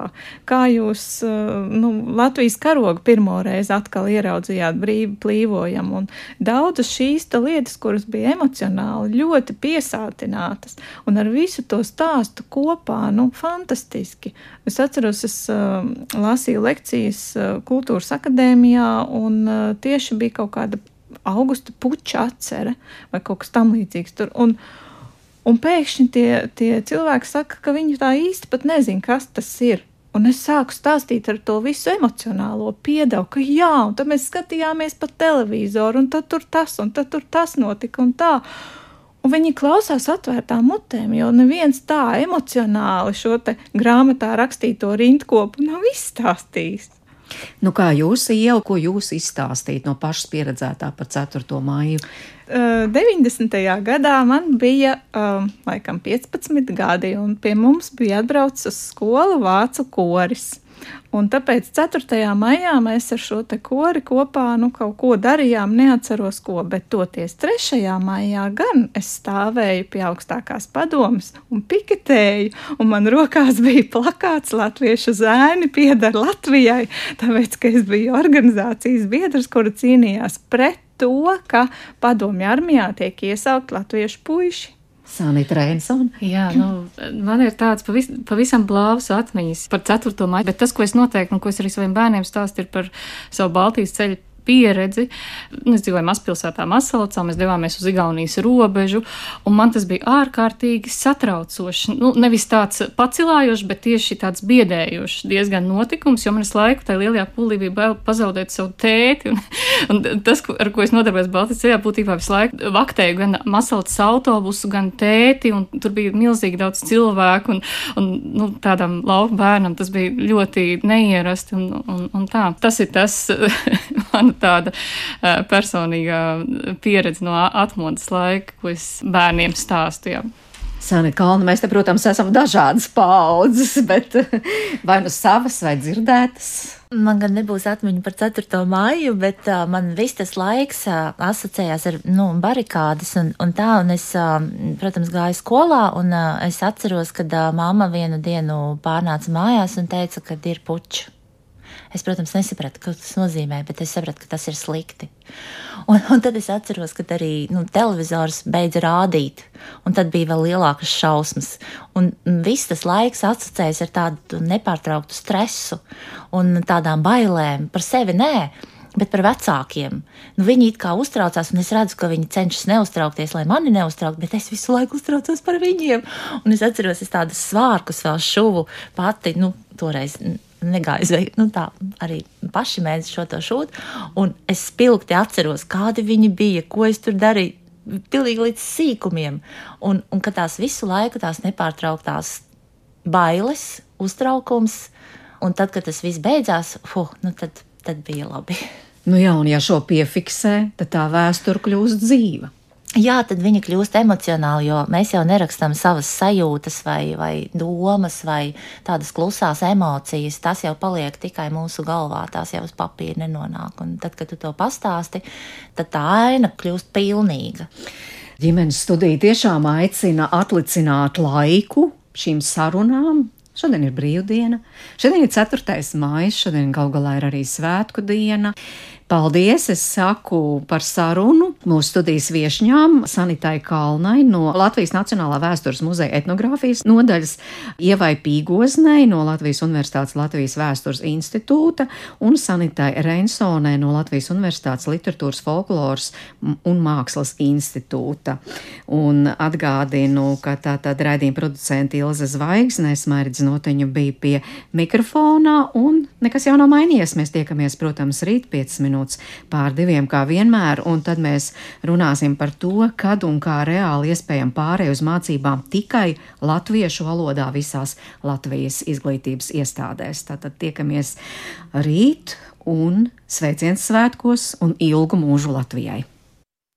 kā jūs uh, nu, Latvijas karogu pirmo reizi atkal ieraudzījāt brīvi plīvojam. Un daudzas šīs ta lietas, kuras bija emocionāli ļoti piesātinātas, un ar visu to stāstu kopā, nu, fantastiski. Es atceros, es uh, lasīju lekcijas uh, kultūras akadēmijā, un uh, tieši bija kaut kāda augusta puča atcere vai kaut kas tam līdzīgs tur. Un, Un pēkšņi tie, tie cilvēki saka, ka viņi tā īsti pat nezina, kas tas ir. Un es sāku stāstīt ar to visu emocionālo piedevu, ka jā, un tad mēs skatījāmies pa televizoru, un tad tur tas, un tad tur tas notika, un tā. Un viņi klausās atvērtām mutēm, jo neviens tā emocionāli šo grāmatā rakstīto rindkopu nav izstāstījis. Nu, kā jūs ielu, ko jūs izstāstīt no pašas pieredzētā par 4. māju? Uh, 90. gadā man bija um, laikam 15 gadi, un pie mums bija atbraucis uz skolu vācu koris. Un tāpēc 4. maijā mēs ar šo te kori kopā nu, kaut ko darījām, neatceros ko, bet toties 3. maijā gan es stāvēju pie augstākās padomas un piketēju, un man rokās bija plakāts Latviešu zēni pieder Latvijai, tāpēc, ka es biju organizācijas biedrs, kura cīnījās pret to, ka padomju armijā tiek iesaukt latviešu puiši. Sanita Rēnsona. Jā, nu, man ir tāds pavis, pavisam blāvs atmiņas par 4. maiju, bet tas, ko es noteikti, un ko es arī saviem bērniem stāstu, ir par savu Baltijas ceļu pieredzi. Mēs dzīvojam mazpilsētā Masalacā, mēs devāmies uz Igaunijas robežu, un man tas bija ārkārtīgi satraucoši. Nu, nevis tāds pacilājošs, bet tieši tāds biedējošs diezgan notikums, jo man es laiku tajā lielajā pūlī bija bail pazaudēt savu tēti, un, un tas, ar ko es nodarbojos Baltijas ceļā, būtībā visu laiku vaktēju gan Masalacas autobusu, gan tēti, un tur bija milzīgi daudz cilvēku, un, un nu, tādam lauku bērnam tas bija ļoti neierasti, un, un, un tā. Tas ir tas, man tāda personīga pieredze no atmodas laika, ko es bērniem stāstu. Jā. Sāni Kalna, mēs te, protams, esam dažādas paudzes, bet vai nu savas vai dzirdētas? Man gan nebūs atmiņa par 4. māju, bet uh, man viss tas laiks uh, asociējās ar nu, barikādas un, un tā. Un es, uh, protams, gāju skolā, un uh, es atceros, kad uh, mamma vienu dienu pārnāca mājās un teica, ka ir puķi. Es, protams, nesapratu, ko tas nozīmē, bet es sapratu, ka tas ir slikti. Un, un tad es atceros, ka arī nu, televizors beidza rādīt, un tad bija vēl lielākas šausmas. Un viss tas laiks asociējas ar tādu nepārtrauktu stresu un tādām bailēm par sevi. Nē, bet par vecākiem. Nu, viņi it kā uztraucās, un es redzu, ka viņi cenšas neuztraukties, lai mani neuztrauktu, bet es visu laiku uztraucos par viņiem. Un es atceros, es tādus svārkus vēl šuvu pati, nu, toreiz negāju zvejot. Nu, tā arī paši mēs šo to šūt. Un es spilgti atceros, kādi viņi bija, ko es tur darīju. Pilnīgi līdz sīkumiem. Un, un ka tās visu laiku tās nepārtrauktās bailes, uztraukums, un tad, kad tas viss beidzās, fuh, nu tad, tad bija labi. Nu jā, un ja šo piefiksē, tad tā vēsture kļūst dzīva. Jā, tad viņi kļūst emocionāli, jo mēs jau nerakstām savas sajūtas, vai, vai domas, vai tādas klusās emocijas. Tas jau paliek tikai mūsu galvā, tās jau uz papīra nenonāk. Un tad, kad tu to pastāsti, tad tā aina kļūst pilnīga. Ģimenes studija tiešām aicina atlicināt laiku šīm sarunām. Šodien ir brīvdiena, šodien ir 4. maija, šodien gal galā ir arī svētku diena. Paldies! Es saku par sarunu mūsu studijas viesņām Sanitai Kalnai no Latvijas Nacionālā vēstures muzeja etnogrāfijas nodaļas, Ievai Pīgoznei no Latvijas Universitātes Latvijas vēstures institūta un Sanitai Reinsonai no Latvijas Universitātes literatūras folkloras un mākslas institūta. Un atgādinu, ka tā tad raidījuma producenta Ilze Zvaigznes, Mairidz Noteņu bija pie mikrofona un nekas jau nav mainījies. Mēs tiekamies, protams, rīt 5 minūtes minūtes pār diviem, kā vienmēr, un tad mēs runāsim par to, kad un kā reāli iespējam pārēj uz mācībām tikai latviešu valodā visās Latvijas izglītības iestādēs. Tātad tiekamies rīt un sveiciens svētkos un ilgu mūžu Latvijai!